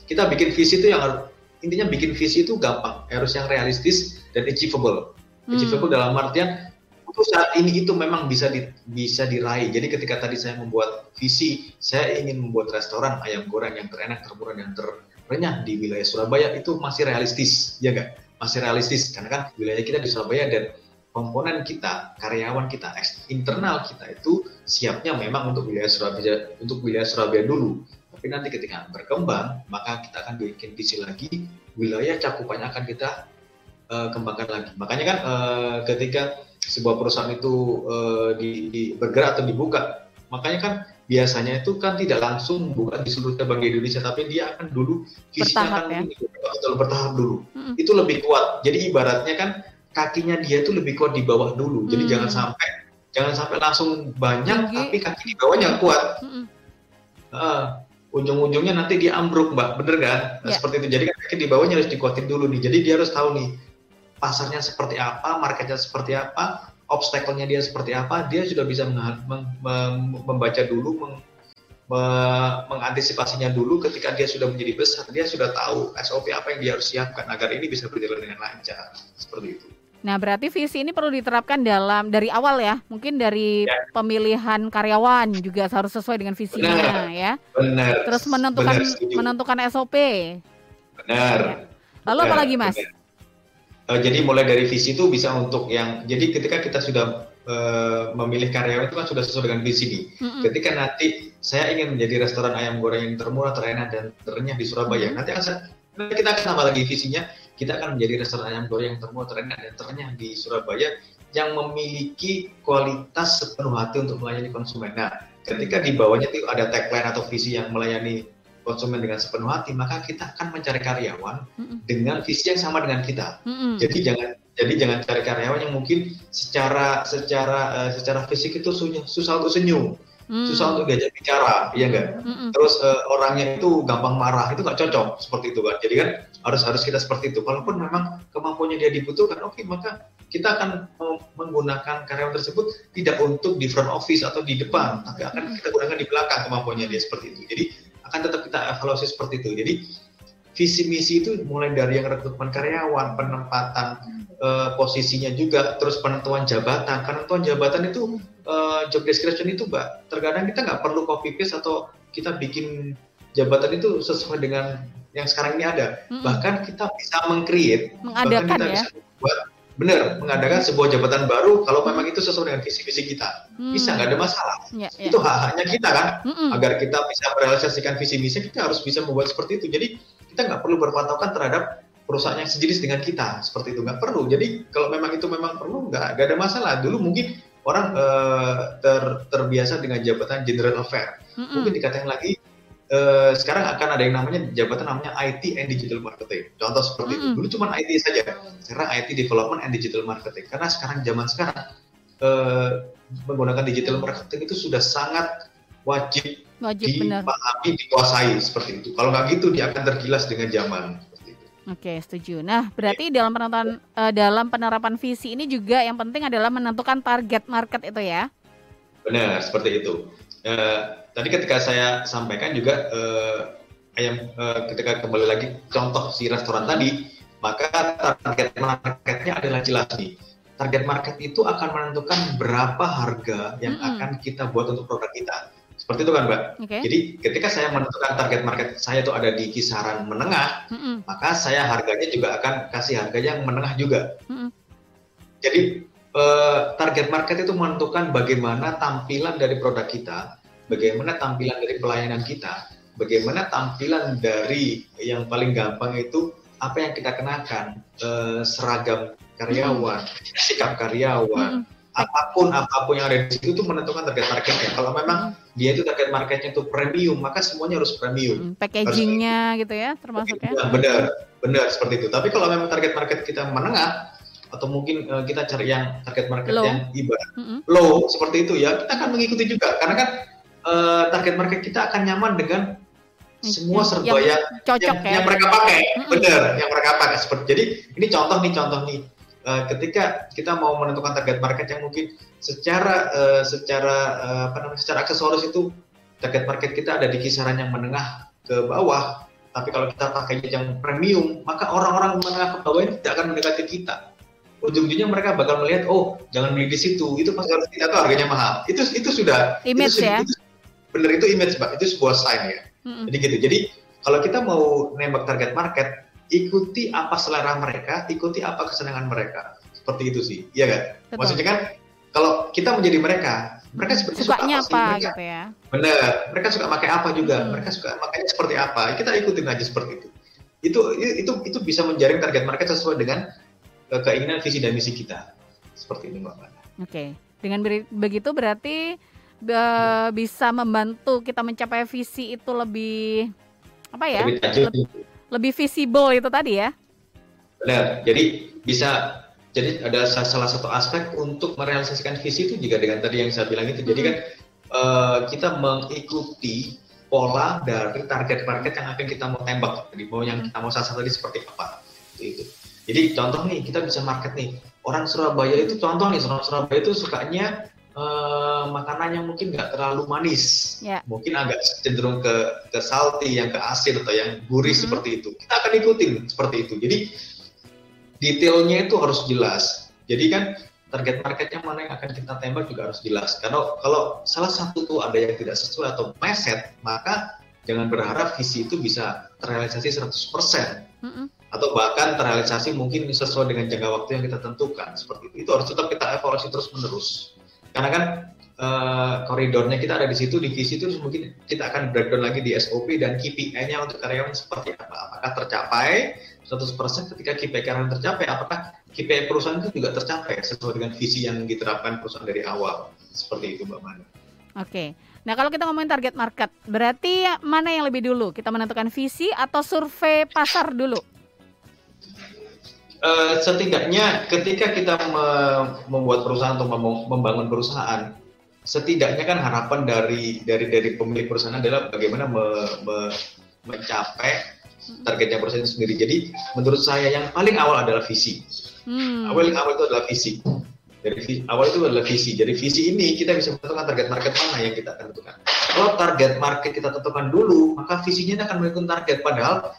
kita bikin visi itu yang intinya bikin visi itu gampang, harus yang realistis dan achievable. Hmm. Achievable dalam artian untuk saat ini itu memang bisa di, bisa diraih. Jadi ketika tadi saya membuat visi, saya ingin membuat restoran ayam goreng yang terenak, termurah dan terenyah di wilayah Surabaya itu masih realistis, ya enggak? Masih realistis karena kan wilayah kita di Surabaya dan komponen kita, karyawan kita, internal kita itu siapnya memang untuk wilayah Surabaya untuk wilayah Surabaya dulu. Tapi nanti ketika berkembang, maka kita akan bikin visi lagi, wilayah cakupannya akan kita uh, kembangkan lagi. Makanya kan uh, ketika sebuah perusahaan itu uh, di, di bergerak atau dibuka, makanya kan biasanya itu kan tidak langsung buka di seluruh cabang di Indonesia, tapi dia akan dulu visinya akan ya? bertahap dulu. -hmm. Itu lebih kuat. Jadi ibaratnya kan kakinya dia itu lebih kuat di bawah dulu. Jadi hmm. jangan sampai jangan sampai langsung banyak Tinggi. tapi kaki di bawahnya kuat. Hmm. Uh, ujung-ujungnya nanti dia ambruk mbak, bener kan? Nah, yeah. Seperti itu. Jadi kan kaki di bawahnya harus dikuatin dulu nih. Jadi dia harus tahu nih pasarnya seperti apa, marketnya seperti apa, obstacle-nya dia seperti apa. Dia sudah bisa membaca dulu, meng mengantisipasinya dulu ketika dia sudah menjadi besar dia sudah tahu SOP apa yang dia harus siapkan agar ini bisa berjalan dengan lancar seperti itu. Nah, berarti visi ini perlu diterapkan dalam dari awal ya. Mungkin dari ya. pemilihan karyawan juga harus sesuai dengan visinya benar, ya. Benar. Terus menentukan benar, menentukan SOP. Benar. Lalu benar, apa lagi, Mas? Benar. Uh, jadi mulai dari visi itu bisa untuk yang jadi ketika kita sudah uh, memilih karyawan itu kan sudah sesuai dengan visi nih. Mm-hmm. Ketika nanti saya ingin menjadi restoran ayam goreng yang termurah, terenak dan terenyah di Surabaya, mm-hmm. nanti akan saya, kita akan tambah lagi visinya, kita akan menjadi restoran ayam goreng yang termurah, terenak dan terenyah di Surabaya yang memiliki kualitas sepenuh hati untuk melayani konsumen. Nah, ketika di bawahnya itu ada tagline atau visi yang melayani konsumen dengan sepenuh hati, maka kita akan mencari karyawan mm -mm. dengan visi yang sama dengan kita. Mm -mm. Jadi jangan jadi jangan cari karyawan yang mungkin secara secara uh, secara fisik itu susah untuk senyum, mm. susah untuk diajak bicara, iya enggak? Mm -mm. Terus uh, orangnya itu gampang marah, itu nggak cocok seperti itu kan. Jadi kan harus harus kita seperti itu. Kalaupun memang kemampuannya dia dibutuhkan, oke okay, maka kita akan menggunakan karyawan tersebut tidak untuk di front office atau di depan, tapi akan kita gunakan di belakang kemampuannya dia seperti itu. Jadi akan tetap kita evaluasi seperti itu. Jadi visi misi itu mulai dari yang rekrutmen karyawan, penempatan uh, posisinya juga, terus penentuan jabatan. Penentuan jabatan itu uh, job description itu, mbak. Terkadang kita nggak perlu copy paste atau kita bikin jabatan itu sesuai dengan yang sekarang ini ada. Hmm. Bahkan kita bisa mengcreate, bahkan kita ya? bisa buat benar mengadakan sebuah jabatan baru kalau memang itu sesuai dengan visi-visi kita. Hmm. bisa nggak ada masalah. Ya, ya. itu hak-haknya kita kan? Hmm. agar kita bisa merealisasikan visi misi kita harus bisa membuat seperti itu. Jadi kita nggak perlu berpatokan terhadap perusahaan yang sejenis dengan kita. Seperti itu nggak perlu. Jadi kalau memang itu memang perlu nggak nggak ada masalah. Dulu mungkin orang uh, ter, terbiasa dengan jabatan general affair. Hmm. mungkin dikatakan lagi Uh, sekarang akan ada yang namanya jabatan namanya IT and Digital Marketing. Contoh seperti mm -hmm. itu. Dulu cuma IT saja. Sekarang IT Development and Digital Marketing. Karena sekarang zaman sekarang uh, menggunakan digital marketing itu sudah sangat wajib, wajib dipahami, dikuasai seperti itu. Kalau nggak gitu dia akan tergilas dengan zaman. Oke, setuju. Nah, berarti dalam penerapan uh, dalam penerapan visi ini juga yang penting adalah menentukan target market itu ya. Benar, seperti itu. Uh, tadi ketika saya sampaikan juga uh, ayam uh, ketika kembali lagi contoh si restoran tadi, maka target marketnya adalah jelas nih. Target market itu akan menentukan berapa harga yang mm -hmm. akan kita buat untuk produk kita. Seperti itu kan, Mbak. Okay. Jadi ketika saya menentukan target market saya itu ada di kisaran menengah, mm -hmm. maka saya harganya juga akan kasih harga yang menengah juga. Mm -hmm. Jadi eh, target market itu menentukan bagaimana tampilan dari produk kita bagaimana tampilan dari pelayanan kita, bagaimana tampilan dari yang paling gampang itu apa yang kita kenakan, eh, seragam karyawan, hmm. sikap karyawan, hmm. apa pun apa pun yang ada di situ itu menentukan target marketnya. Kalau memang hmm. dia itu target marketnya itu premium, maka semuanya harus premium. Hmm, packagingnya gitu ya, termasuk ya. Benar, benar seperti itu. Tapi kalau memang target market kita menengah, atau mungkin uh, kita cari yang target market low. yang ibarat mm -hmm. low seperti itu ya kita akan mengikuti juga karena kan uh, target market kita akan nyaman dengan semua serba yang, cocok yang, ya. yang mereka pakai, mm-hmm. benar, yang mereka pakai. Seperti jadi ini contoh nih contoh nih. Uh, ketika kita mau menentukan target market yang mungkin secara uh, secara uh, apa namanya secara aksesoris itu target market kita ada di kisaran yang menengah ke bawah. Tapi kalau kita pakai yang premium, maka orang-orang menengah ke bawah ini tidak akan mendekati kita ujung-ujungnya mereka bakal melihat oh jangan beli di situ itu pasti harus kita tuh harganya mahal itu itu sudah image itu, ya itu, bener itu image mbak. Itu sebuah sign ya. Mm-hmm. jadi gitu. Jadi kalau kita mau nembak target market ikuti apa selera mereka ikuti apa kesenangan mereka. Seperti itu sih. Iya kan Betul. maksudnya kan kalau kita menjadi mereka mereka seperti Sukanya suka apa, apa sih? gitu ya? Bener. Mereka suka pakai apa juga. Hmm. mereka suka makanya seperti apa. Kita ikutin aja seperti itu. Itu itu itu bisa menjaring target market sesuai dengan eh, keinginan visi dan misi kita. Seperti ini mbak. Oke. Okay. dengan begitu berarti uh, bisa membantu kita mencapai visi itu lebih apa ya? Lebih, lebih, visible itu tadi ya. Benar. Jadi bisa jadi ada salah satu aspek untuk merealisasikan visi itu juga dengan tadi yang saya bilang itu. Jadi kan uh, kita mengikuti pola dari target market yang akan kita mau tembak. Jadi mau yang kita mau sasar tadi seperti apa. Itu. Jadi contoh nih kita bisa market nih orang Surabaya itu contoh nih orang Surabaya itu sukanya uh, makanan yang mungkin nggak terlalu manis, yeah. mungkin agak cenderung ke ke salty, yang ke asin atau yang gurih mm -hmm. seperti itu. Kita akan ikutin seperti itu. Jadi detailnya itu harus jelas. Jadi kan target marketnya mana yang akan kita tembak juga harus jelas. Karena kalau salah satu tuh ada yang tidak sesuai atau meset, maka jangan berharap visi itu bisa terrealisasi 100%. Mm -hmm. Atau bahkan terrealisasi mungkin sesuai dengan jangka waktu yang kita tentukan. Seperti itu. Itu harus tetap kita evaluasi terus-menerus. Karena kan uh, koridornya kita ada di situ, di visi itu mungkin kita akan breakdown lagi di SOP dan KPI-nya untuk karyawan seperti apa. Apakah tercapai 100% ketika KPI karyawan tercapai, apakah KPI perusahaan itu juga tercapai sesuai dengan visi yang diterapkan perusahaan dari awal. Seperti itu Mbak Manu. Oke. Nah, kalau kita ngomongin target market, berarti mana yang lebih dulu? Kita menentukan visi atau survei pasar dulu? Uh, setidaknya ketika kita me membuat perusahaan atau membangun perusahaan, setidaknya kan harapan dari dari dari pemilik perusahaan adalah bagaimana me, me, mencapai targetnya perusahaan sendiri. Jadi menurut saya yang paling awal adalah visi. Hmm. Awal awal itu adalah visi. Dari awal itu adalah visi. Jadi visi ini kita bisa menentukan target market mana yang kita akan tentukan. Kalau target market kita tentukan dulu, maka visinya akan mengikuti target. Padahal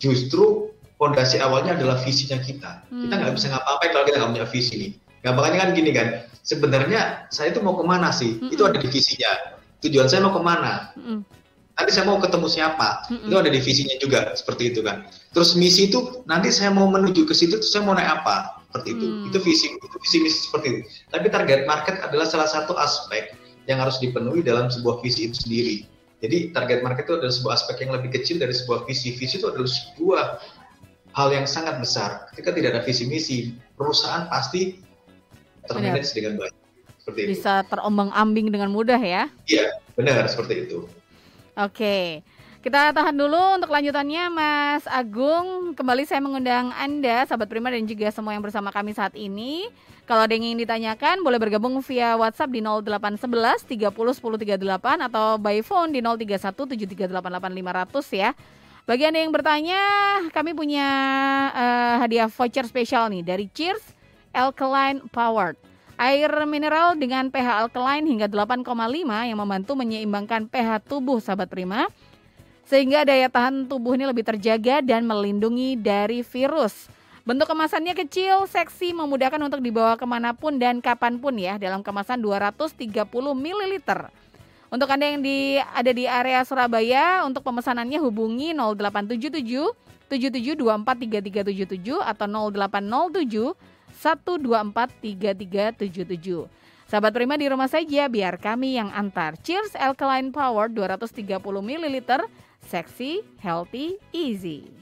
justru fondasi awalnya adalah visinya kita. Hmm. Kita nggak bisa ngapa-ngapain kalau kita nggak punya visi nih. Gampangnya kan gini kan, sebenarnya saya itu mau ke mana sih? Hmm. Itu ada di visinya. Tujuan saya mau ke mana? Hmm. Nanti saya mau ketemu siapa? Hmm. Itu ada di visinya juga, seperti itu kan. Terus misi itu nanti saya mau menuju ke situ, saya mau naik apa? Seperti itu. Hmm. Itu visi, itu visi misi seperti itu. Tapi target market adalah salah satu aspek yang harus dipenuhi dalam sebuah visi itu sendiri. Jadi target market itu adalah sebuah aspek yang lebih kecil dari sebuah visi. Visi itu adalah sebuah hal yang sangat besar. Ketika tidak ada visi misi, perusahaan pasti termanage dengan baik. Seperti Bisa terombang-ambing dengan mudah ya? Iya, benar seperti itu. Oke. Kita tahan dulu untuk lanjutannya Mas Agung. Kembali saya mengundang Anda, sahabat Prima dan juga semua yang bersama kami saat ini. Kalau ada yang ingin ditanyakan, boleh bergabung via WhatsApp di 0811 30 10 38 atau by phone di 031 500 ya. Bagi Anda yang bertanya, kami punya uh, hadiah voucher spesial nih dari Cheers Alkaline Powered. Air mineral dengan pH alkaline hingga 8,5 yang membantu menyeimbangkan pH tubuh sahabat prima. Sehingga daya tahan tubuh ini lebih terjaga dan melindungi dari virus. Bentuk kemasannya kecil, seksi, memudahkan untuk dibawa ke mana pun dan kapan pun ya dalam kemasan 230 ml. Untuk Anda yang di ada di area Surabaya, untuk pemesanannya hubungi 0877 77243377 atau 0807 1243377. Sahabat Prima di rumah saja biar kami yang antar. Cheers Alkaline Power 230 ml, seksi, healthy, easy.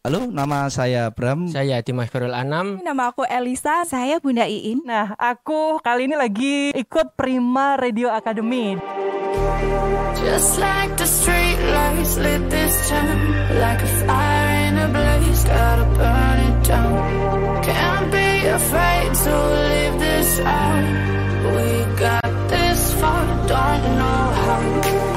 Halo, nama saya Bram. Saya Dimas Ferul Anam. Nama aku Elisa. Saya Bunda Iin. Nah, aku kali ini lagi ikut Prima Radio Academy. Just like the street lights lit this town Like a fire in a blaze, gotta burn it down Can't be afraid to leave this out We got this far, don't know how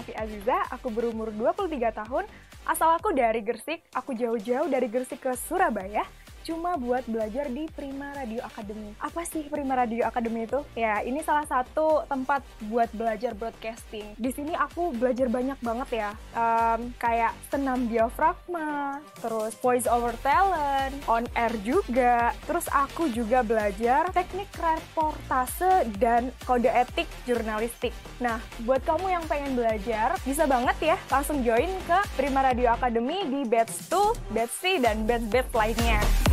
Novi Aziza, aku berumur 23 tahun, asal aku dari Gersik, aku jauh-jauh dari Gersik ke Surabaya, cuma buat belajar di Prima Radio Academy. Apa sih Prima Radio Academy itu? Ya, ini salah satu tempat buat belajar broadcasting. Di sini aku belajar banyak banget ya, um, kayak senam diafragma, terus voice over talent, on air juga. Terus aku juga belajar teknik reportase dan kode etik jurnalistik. Nah, buat kamu yang pengen belajar, bisa banget ya langsung join ke Prima Radio Academy di batch 2, batch 3, dan batch-batch lainnya.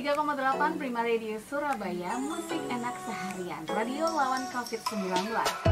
103,8 Prima Radio Surabaya, musik enak seharian, radio lawan COVID-19.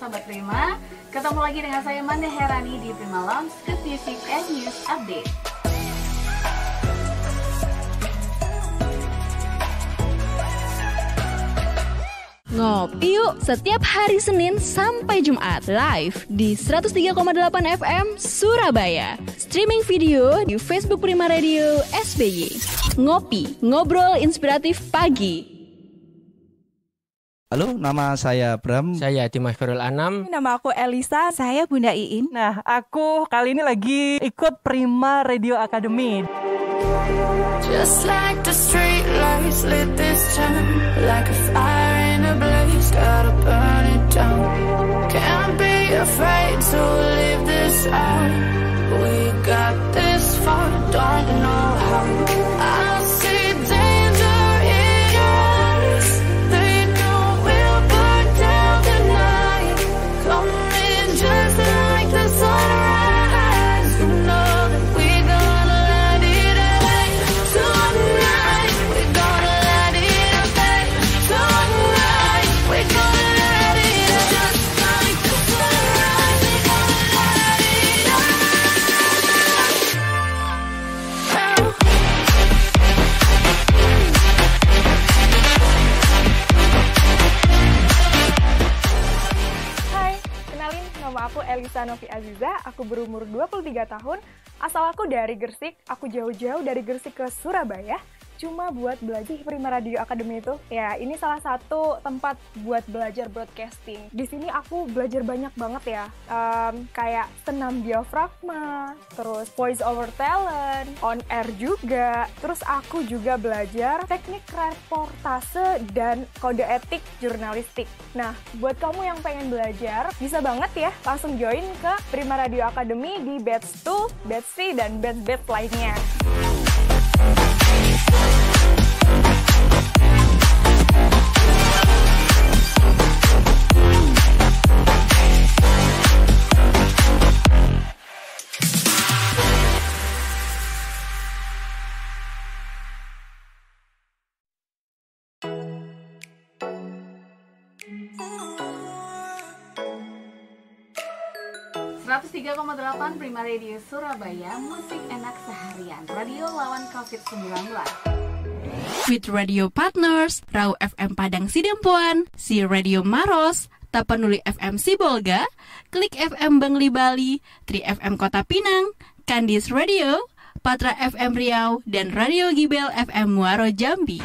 Sobat Prima Ketemu lagi dengan saya Manda Herani di Prima Lounge Good Music and News Update Ngopi yuk setiap hari Senin sampai Jumat live di 103,8 FM Surabaya. Streaming video di Facebook Prima Radio SBY. Ngopi, ngobrol inspiratif pagi. Halo, nama saya Bram. Saya Dimas Khairul Anam. Nama aku Elisa. Saya Bunda Iin. Nah, aku kali ini lagi ikut Prima Radio Academy. Just like the street lights lit this town Like a fire in a blaze, gotta burn it down Can't be afraid to leave this out We got this far, don't know how Elisa Novi Aziza, aku berumur 23 tahun, asal aku dari Gersik, aku jauh-jauh dari Gersik ke Surabaya, cuma buat belajar Prima Radio Academy itu. Ya, ini salah satu tempat buat belajar broadcasting. Di sini aku belajar banyak banget ya, um, kayak senam diafragma, terus voice over talent, on air juga. Terus aku juga belajar teknik reportase dan kode etik jurnalistik. Nah, buat kamu yang pengen belajar, bisa banget ya langsung join ke Prima Radio Academy di batch 2, batch 3, dan batch-batch lainnya. 103,8 Prima Radio Surabaya, musik enak seharian, radio lawan COVID-19. With radio partners, Rau FM Padang Sidempuan, Si Radio Maros, Tapanuli FM Sibolga, Klik FM Bangli Bali, Tri FM Kota Pinang, Kandis Radio, Patra FM Riau, dan Radio Gibel FM Muaro Jambi.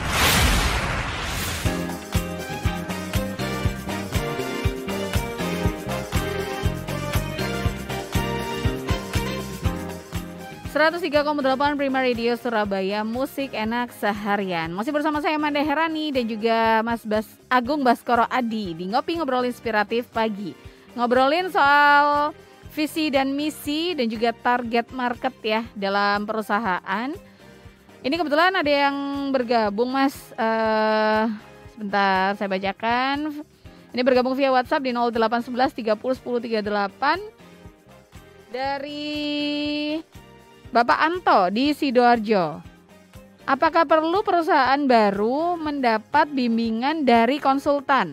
103,8 Prima Radio Surabaya Musik enak seharian. Masih bersama saya Manda Herani dan juga Mas Bas Agung Baskoro Adi Di Ngopi Ngobrol Inspiratif Pagi. Ngobrolin soal visi dan misi dan juga target market ya dalam perusahaan. Ini kebetulan ada yang bergabung Mas. Uh, Sebentar saya bacakan. Ini bergabung via WhatsApp di 0811 30 10 38 Dari Bapak Anto di Sidoarjo. Apakah perlu perusahaan baru mendapat bimbingan dari konsultan?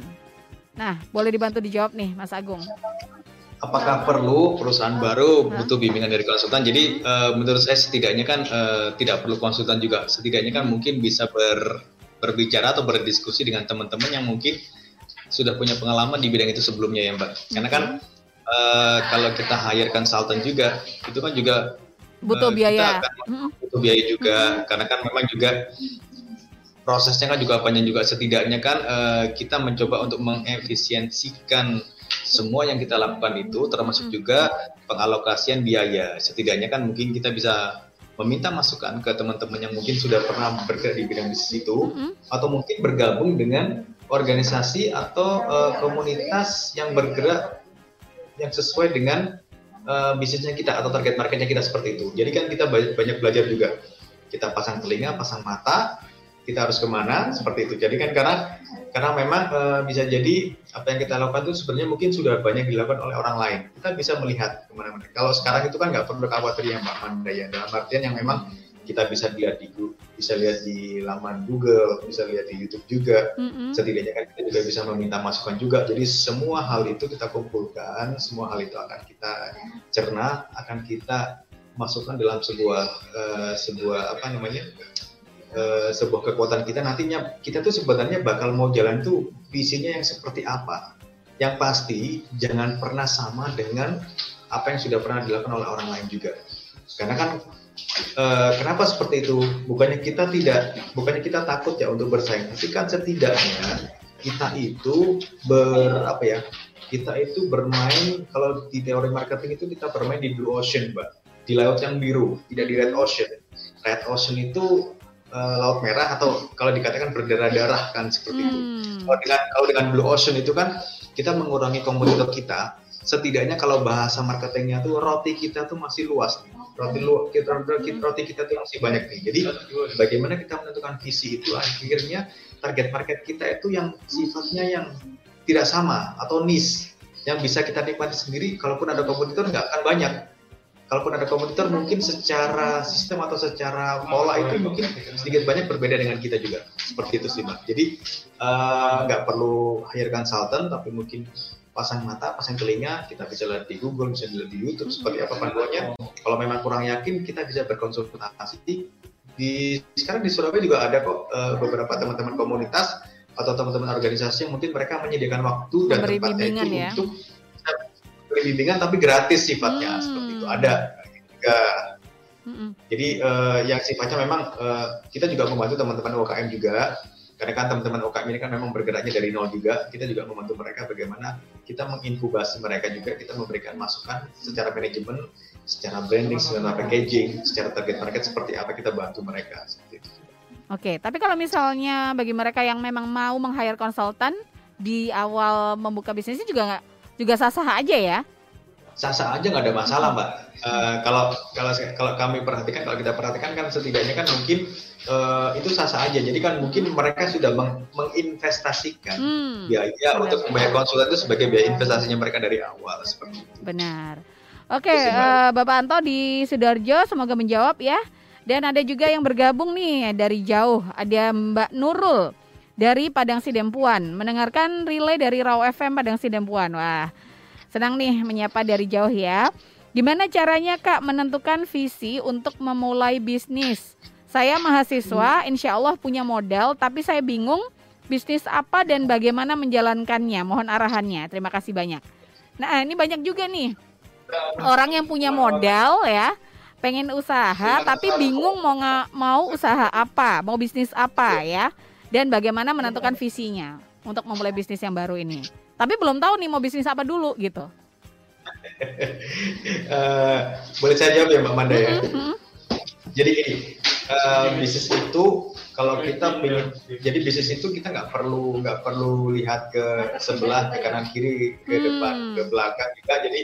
Nah, boleh dibantu dijawab nih, Mas Agung. Apakah perlu perusahaan baru butuh bimbingan dari konsultan? Jadi uh, menurut saya setidaknya kan uh, tidak perlu konsultan juga. Setidaknya kan mungkin bisa ber, berbicara atau berdiskusi dengan teman-teman yang mungkin sudah punya pengalaman di bidang itu sebelumnya ya Mbak. Karena kan uh, kalau kita hire konsultan juga, itu kan juga butuh uh, biaya. butuh biaya juga hmm. karena kan memang juga prosesnya kan juga panjang juga setidaknya kan uh, kita mencoba untuk mengefisiensikan semua yang kita lakukan itu termasuk hmm. juga pengalokasian biaya setidaknya kan mungkin kita bisa meminta masukan ke teman-teman yang mungkin sudah pernah bergerak di bidang bisnis itu mm -hmm. atau mungkin bergabung dengan organisasi atau uh, komunitas yang bergerak yang sesuai dengan uh, bisnisnya kita atau target marketnya kita seperti itu. Jadi kan kita banyak, belajar juga. Kita pasang telinga, pasang mata, kita harus ke mana seperti itu. Jadi kan karena karena memang uh, bisa jadi apa yang kita lakukan itu sebenarnya mungkin sudah banyak dilakukan oleh orang lain. Kita bisa melihat ke mana-mana. Kalau sekarang itu kan nggak perlu khawatir ya Mbak Manda ya. Dalam artian yang memang kita bisa lihat di bisa lihat di laman Google, bisa lihat di YouTube juga. Mm-hmm. Setidaknya kan kita juga bisa meminta masukan juga. Jadi semua hal itu kita kumpulkan, semua hal itu akan kita cerna, akan kita masukkan dalam sebuah uh, sebuah apa namanya uh, sebuah kekuatan kita. Nantinya kita tuh sebenarnya bakal mau jalan tuh visinya yang seperti apa. Yang pasti jangan pernah sama dengan apa yang sudah pernah dilakukan oleh orang lain juga. Karena kan uh, kenapa seperti itu? Bukannya kita tidak, bukannya kita takut ya untuk bersaing, tapi kan setidaknya kita itu ber apa ya? Kita itu bermain kalau di teori marketing itu kita bermain di blue ocean, mbak, di laut yang biru, tidak di red ocean. Red ocean itu uh, laut merah atau kalau dikatakan berdarah-darah kan seperti hmm. itu. Kalau dengan kalau dengan blue ocean itu kan kita mengurangi kompetitor kita. Setidaknya kalau bahasa marketingnya tuh roti kita tuh masih luas nih roti lu kita roti kita tuh masih banyak nih. Jadi bagaimana kita menentukan visi itu akhirnya target market kita itu yang sifatnya yang tidak sama atau niche yang bisa kita nikmati sendiri. Kalaupun ada kompetitor nggak akan banyak. Kalaupun ada kompetitor mungkin secara sistem atau secara pola itu mungkin sedikit banyak berbeda dengan kita juga. Seperti itu sih mbak. Jadi eh, nggak uh, perlu hire consultant tapi mungkin pasang mata, pasang telinga, kita bisa lihat di Google, bisa lihat di YouTube seperti apa panduannya. Kalau memang kurang yakin, kita bisa berkonsultasi. Di sekarang di Surabaya juga ada kok uh, beberapa teman-teman komunitas atau teman-teman organisasi yang mungkin mereka menyediakan waktu dan Memberi tempatnya itu ya? untuk beri bimbingan tapi gratis sifatnya hmm. seperti itu ada juga. Hmm. Jadi uh, yang sifatnya memang uh, kita juga membantu teman-teman UKM juga karena kan teman-teman UKM ini kan memang bergeraknya dari nol juga kita juga membantu mereka bagaimana kita menginkubasi mereka juga kita memberikan masukan secara manajemen secara branding secara packaging secara target market seperti apa kita bantu mereka seperti itu. Oke, tapi kalau misalnya bagi mereka yang memang mau meng-hire konsultan di awal membuka bisnisnya juga nggak juga sah-sah aja ya? Sah-sah aja nggak ada masalah mbak. Uh, kalau kalau kalau kami perhatikan kalau kita perhatikan kan setidaknya kan mungkin uh, itu sah-sah aja. Jadi kan mungkin mereka sudah meng menginvestasikan hmm, biaya benar, untuk membayar konsultan itu sebagai biaya investasinya mereka dari awal seperti itu. Benar. Oke, okay, uh, Bapak Anto di Sidoarjo semoga menjawab ya. Dan ada juga yang bergabung nih dari jauh. Ada Mbak Nurul dari Padang Sidempuan mendengarkan relay dari Raw FM Padang Sidempuan. Wah, senang nih menyapa dari jauh ya. Gimana caranya Kak menentukan visi untuk memulai bisnis? Saya mahasiswa, insya Allah punya modal, tapi saya bingung bisnis apa dan bagaimana menjalankannya. Mohon arahannya. Terima kasih banyak. Nah, ini banyak juga nih orang yang punya modal ya, pengen usaha tapi bingung mau nggak mau usaha apa, mau bisnis apa ya, dan bagaimana menentukan visinya untuk memulai bisnis yang baru ini. Tapi belum tahu nih mau bisnis apa dulu gitu. uh, <laughs> boleh saya jawab ya Mbak Manda ya. Mm -hmm. Jadi gini, uh, bisnis itu kalau kita ingin jadi bisnis itu kita nggak perlu nggak perlu lihat ke sebelah ke kanan kiri ke hmm. depan ke belakang juga jadi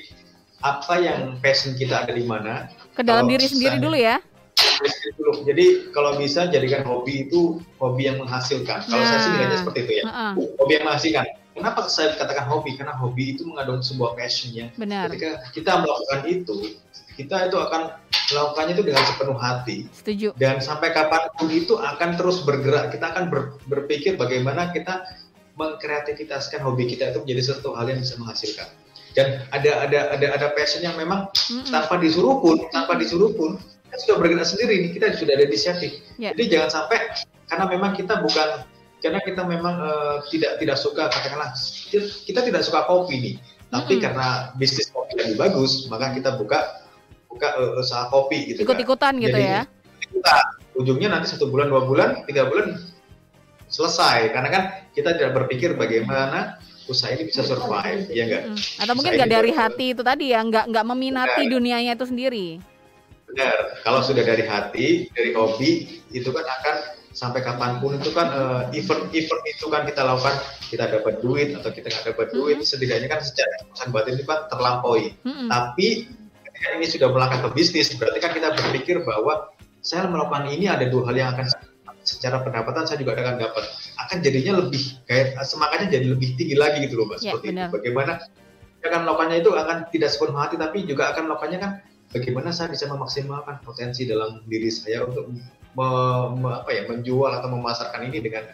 apa yang passion kita ada di mana ke dalam diri sendiri dulu ya dulu. Jadi kalau bisa jadikan hobi itu hobi yang menghasilkan. Kalau nah. saya sih nilainya seperti itu ya. Uh-uh. Hobi yang menghasilkan. Kenapa saya katakan hobi? Karena hobi itu mengandung sebuah passion ya. Benar. Ketika kita melakukan itu, kita itu akan melakukannya itu dengan sepenuh hati. Setuju. Dan sampai kapan pun itu akan terus bergerak. Kita akan ber, berpikir bagaimana kita mengkreativitaskan hobi kita itu menjadi sesuatu hal yang bisa menghasilkan. Dan ada ada ada ada passion yang memang mm-hmm. tanpa disuruh pun, tanpa disuruh pun kita sudah bergerak sendiri nih. Kita sudah ada inisiatif. Yeah. Jadi jangan sampai karena memang kita bukan karena kita memang uh, tidak tidak suka katakanlah kita tidak suka kopi nih. Tapi mm-hmm. karena bisnis kopi lebih bagus, maka kita buka buka uh, usaha kopi gitu ikut-ikutan kan. gitu Jadi, ya ikutan ujungnya nanti satu bulan dua bulan tiga bulan selesai karena kan kita tidak berpikir bagaimana usaha ini bisa survive ya enggak hmm. atau mungkin nggak dari hati itu tadi ya nggak nggak meminati nah, dunianya itu sendiri Benar. Kalau sudah dari hati, dari hobi, itu kan akan sampai kapan pun itu kan uh, event event itu kan kita lakukan kita dapat duit atau kita nggak dapat duit mm -hmm. setidaknya kan secara kepuasan batin itu kan terlampaui mm -hmm. tapi ketika ini sudah melangkah ke bisnis berarti kan kita berpikir bahwa saya melakukan ini ada dua hal yang akan secara pendapatan saya juga akan dapat akan jadinya lebih kayak semangatnya jadi lebih tinggi lagi gitu loh mbak ya, seperti benar. itu bagaimana akan melakukannya itu akan tidak sepenuh hati tapi juga akan melakukannya kan bagaimana saya bisa memaksimalkan potensi dalam diri saya untuk me, me, apa ya menjual atau memasarkan ini dengan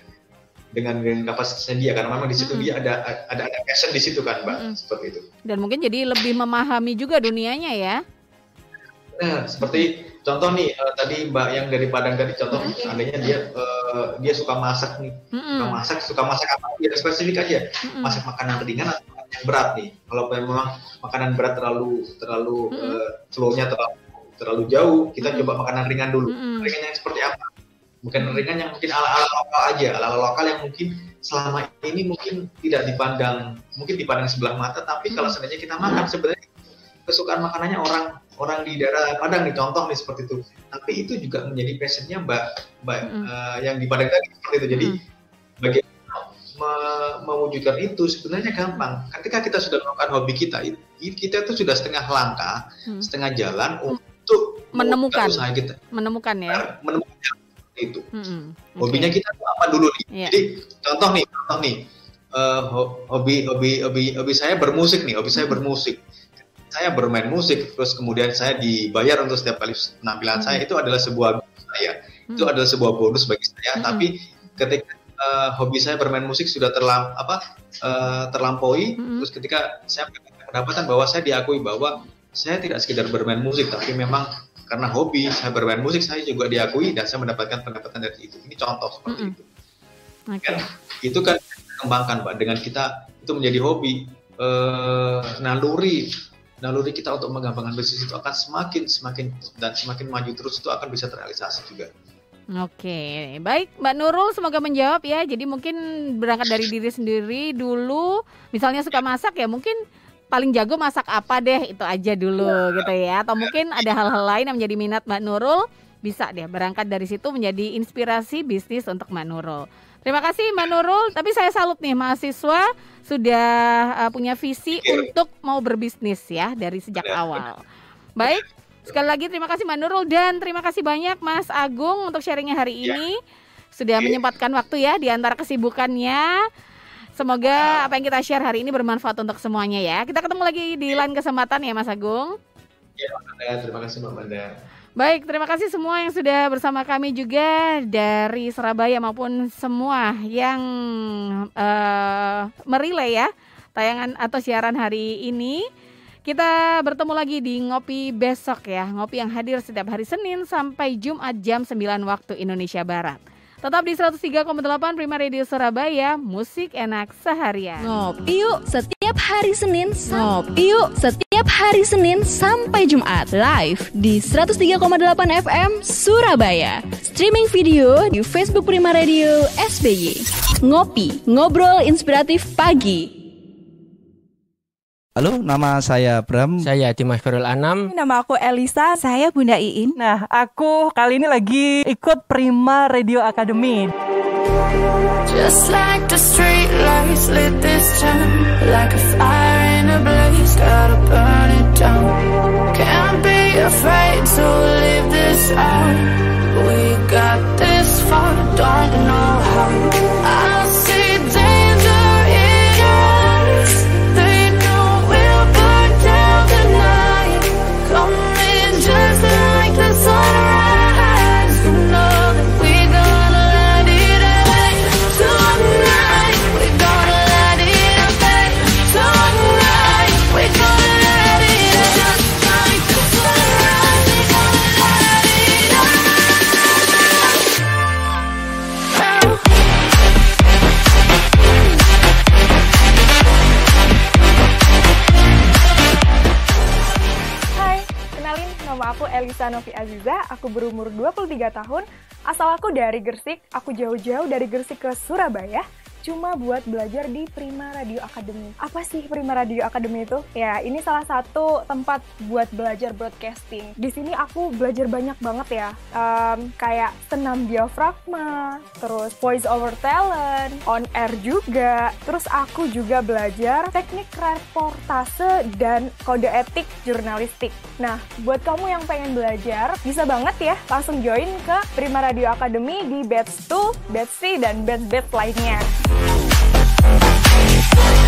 dengan dengan kapasitasnya dia karena memang di situ mm -hmm. dia ada ada ada passion di situ kan mbak mm -hmm. seperti itu dan mungkin jadi lebih memahami juga dunianya ya nah seperti contoh nih uh, tadi mbak yang dari Padang tadi contoh mm -hmm. adanya dia uh, dia suka masak nih mm -hmm. suka masak suka masak apa dia spesifik aja mm -hmm. masak makanan ringan atau yang berat nih kalau memang makanan berat terlalu terlalu mm -hmm. uh, flow-nya terlalu terlalu jauh kita mm coba makanan ringan dulu mm ringan yang seperti apa bukan ringan yang mungkin ala-ala lokal aja ala-ala lokal yang mungkin selama ini mungkin tidak dipandang mungkin dipandang sebelah mata tapi hmm. kalau seandainya kita makan sebenarnya kesukaan makanannya orang orang di daerah Padang nih contoh nih seperti itu tapi itu juga menjadi passionnya mbak mbak hmm. uh, yang di Padang tadi seperti itu jadi hmm. bagaimana me mewujudkan itu sebenarnya gampang ketika kita sudah melakukan hobi kita kita itu sudah setengah langkah hmm. setengah jalan hmm. Untuk menemukan kita menemukan ya menemukan itu. Hmm, okay. Hobinya kita apa dulu nih? Yeah. Jadi contoh nih, contoh nih, uh, hobi hobi hobi hobi saya bermusik nih, hobi saya bermusik. Saya bermain musik, terus kemudian saya dibayar untuk setiap kali penampilan hmm. saya itu adalah sebuah saya, hmm. itu adalah sebuah bonus bagi saya. Hmm. Tapi ketika uh, hobi saya bermain musik sudah terlam apa uh, terlampaui, hmm. terus ketika saya pendapatan bahwa saya diakui bahwa saya tidak sekedar bermain musik, tapi memang karena hobi saya bermain musik saya juga diakui dan saya mendapatkan pendapatan dari itu ini contoh seperti mm -hmm. itu. Okay. kan? Itu kan kembangkan pak. Dengan kita itu menjadi hobi. E, naluri naluri kita untuk mengembangkan bisnis itu akan semakin semakin dan semakin maju terus itu akan bisa terrealisasi juga. Oke, baik Mbak Nurul semoga menjawab ya. Jadi mungkin berangkat dari diri sendiri dulu, misalnya suka masak ya mungkin paling jago masak apa deh itu aja dulu ya. gitu ya atau mungkin ada hal-hal lain yang menjadi minat Mbak Nurul bisa deh berangkat dari situ menjadi inspirasi bisnis untuk Mbak Nurul. Terima kasih Mbak Nurul, tapi saya salut nih mahasiswa sudah uh, punya visi untuk mau berbisnis ya dari sejak awal. Baik, sekali lagi terima kasih Mbak Nurul dan terima kasih banyak Mas Agung untuk sharingnya hari ya. ini. Sudah menyempatkan waktu ya di antara kesibukannya. Semoga apa yang kita share hari ini bermanfaat untuk semuanya ya. Kita ketemu lagi di lain kesempatan ya Mas Agung. Ya, terima kasih Mbak Manda. Baik, terima kasih semua yang sudah bersama kami juga dari Surabaya maupun semua yang uh, merilai ya tayangan atau siaran hari ini. Kita bertemu lagi di Ngopi besok ya. Ngopi yang hadir setiap hari Senin sampai Jumat jam 9 waktu Indonesia Barat. Tetap di 103,8 Prima Radio Surabaya, musik enak seharian. Ngopi yuk setiap hari Senin. Ngopi yuk setiap hari Senin sampai Jumat live di 103,8 FM Surabaya. Streaming video di Facebook Prima Radio SBY. Ngopi, ngobrol inspiratif pagi. Halo, nama saya Bram. Saya Dimas Ferul Anam. Nama aku Elisa. Saya Bunda Iin. Nah, aku kali ini lagi ikut Prima Radio Academy. Just like the street lights lit this town Like a fire in a blaze, gotta burn it down Can't be afraid to leave this out We got this far, don't know how Elisa Novi Aziza, aku berumur 23 tahun, asal aku dari Gersik, aku jauh-jauh dari Gersik ke Surabaya, cuma buat belajar di Prima Radio Academy. Apa sih Prima Radio Academy itu? Ya, ini salah satu tempat buat belajar broadcasting. Di sini aku belajar banyak banget ya, um, kayak senam diafragma, terus voice over talent, on air juga. Terus aku juga belajar teknik reportase dan kode etik jurnalistik. Nah, buat kamu yang pengen belajar, bisa banget ya langsung join ke Prima Radio Academy di batch 2, batch 3, dan batch-batch lainnya. Thank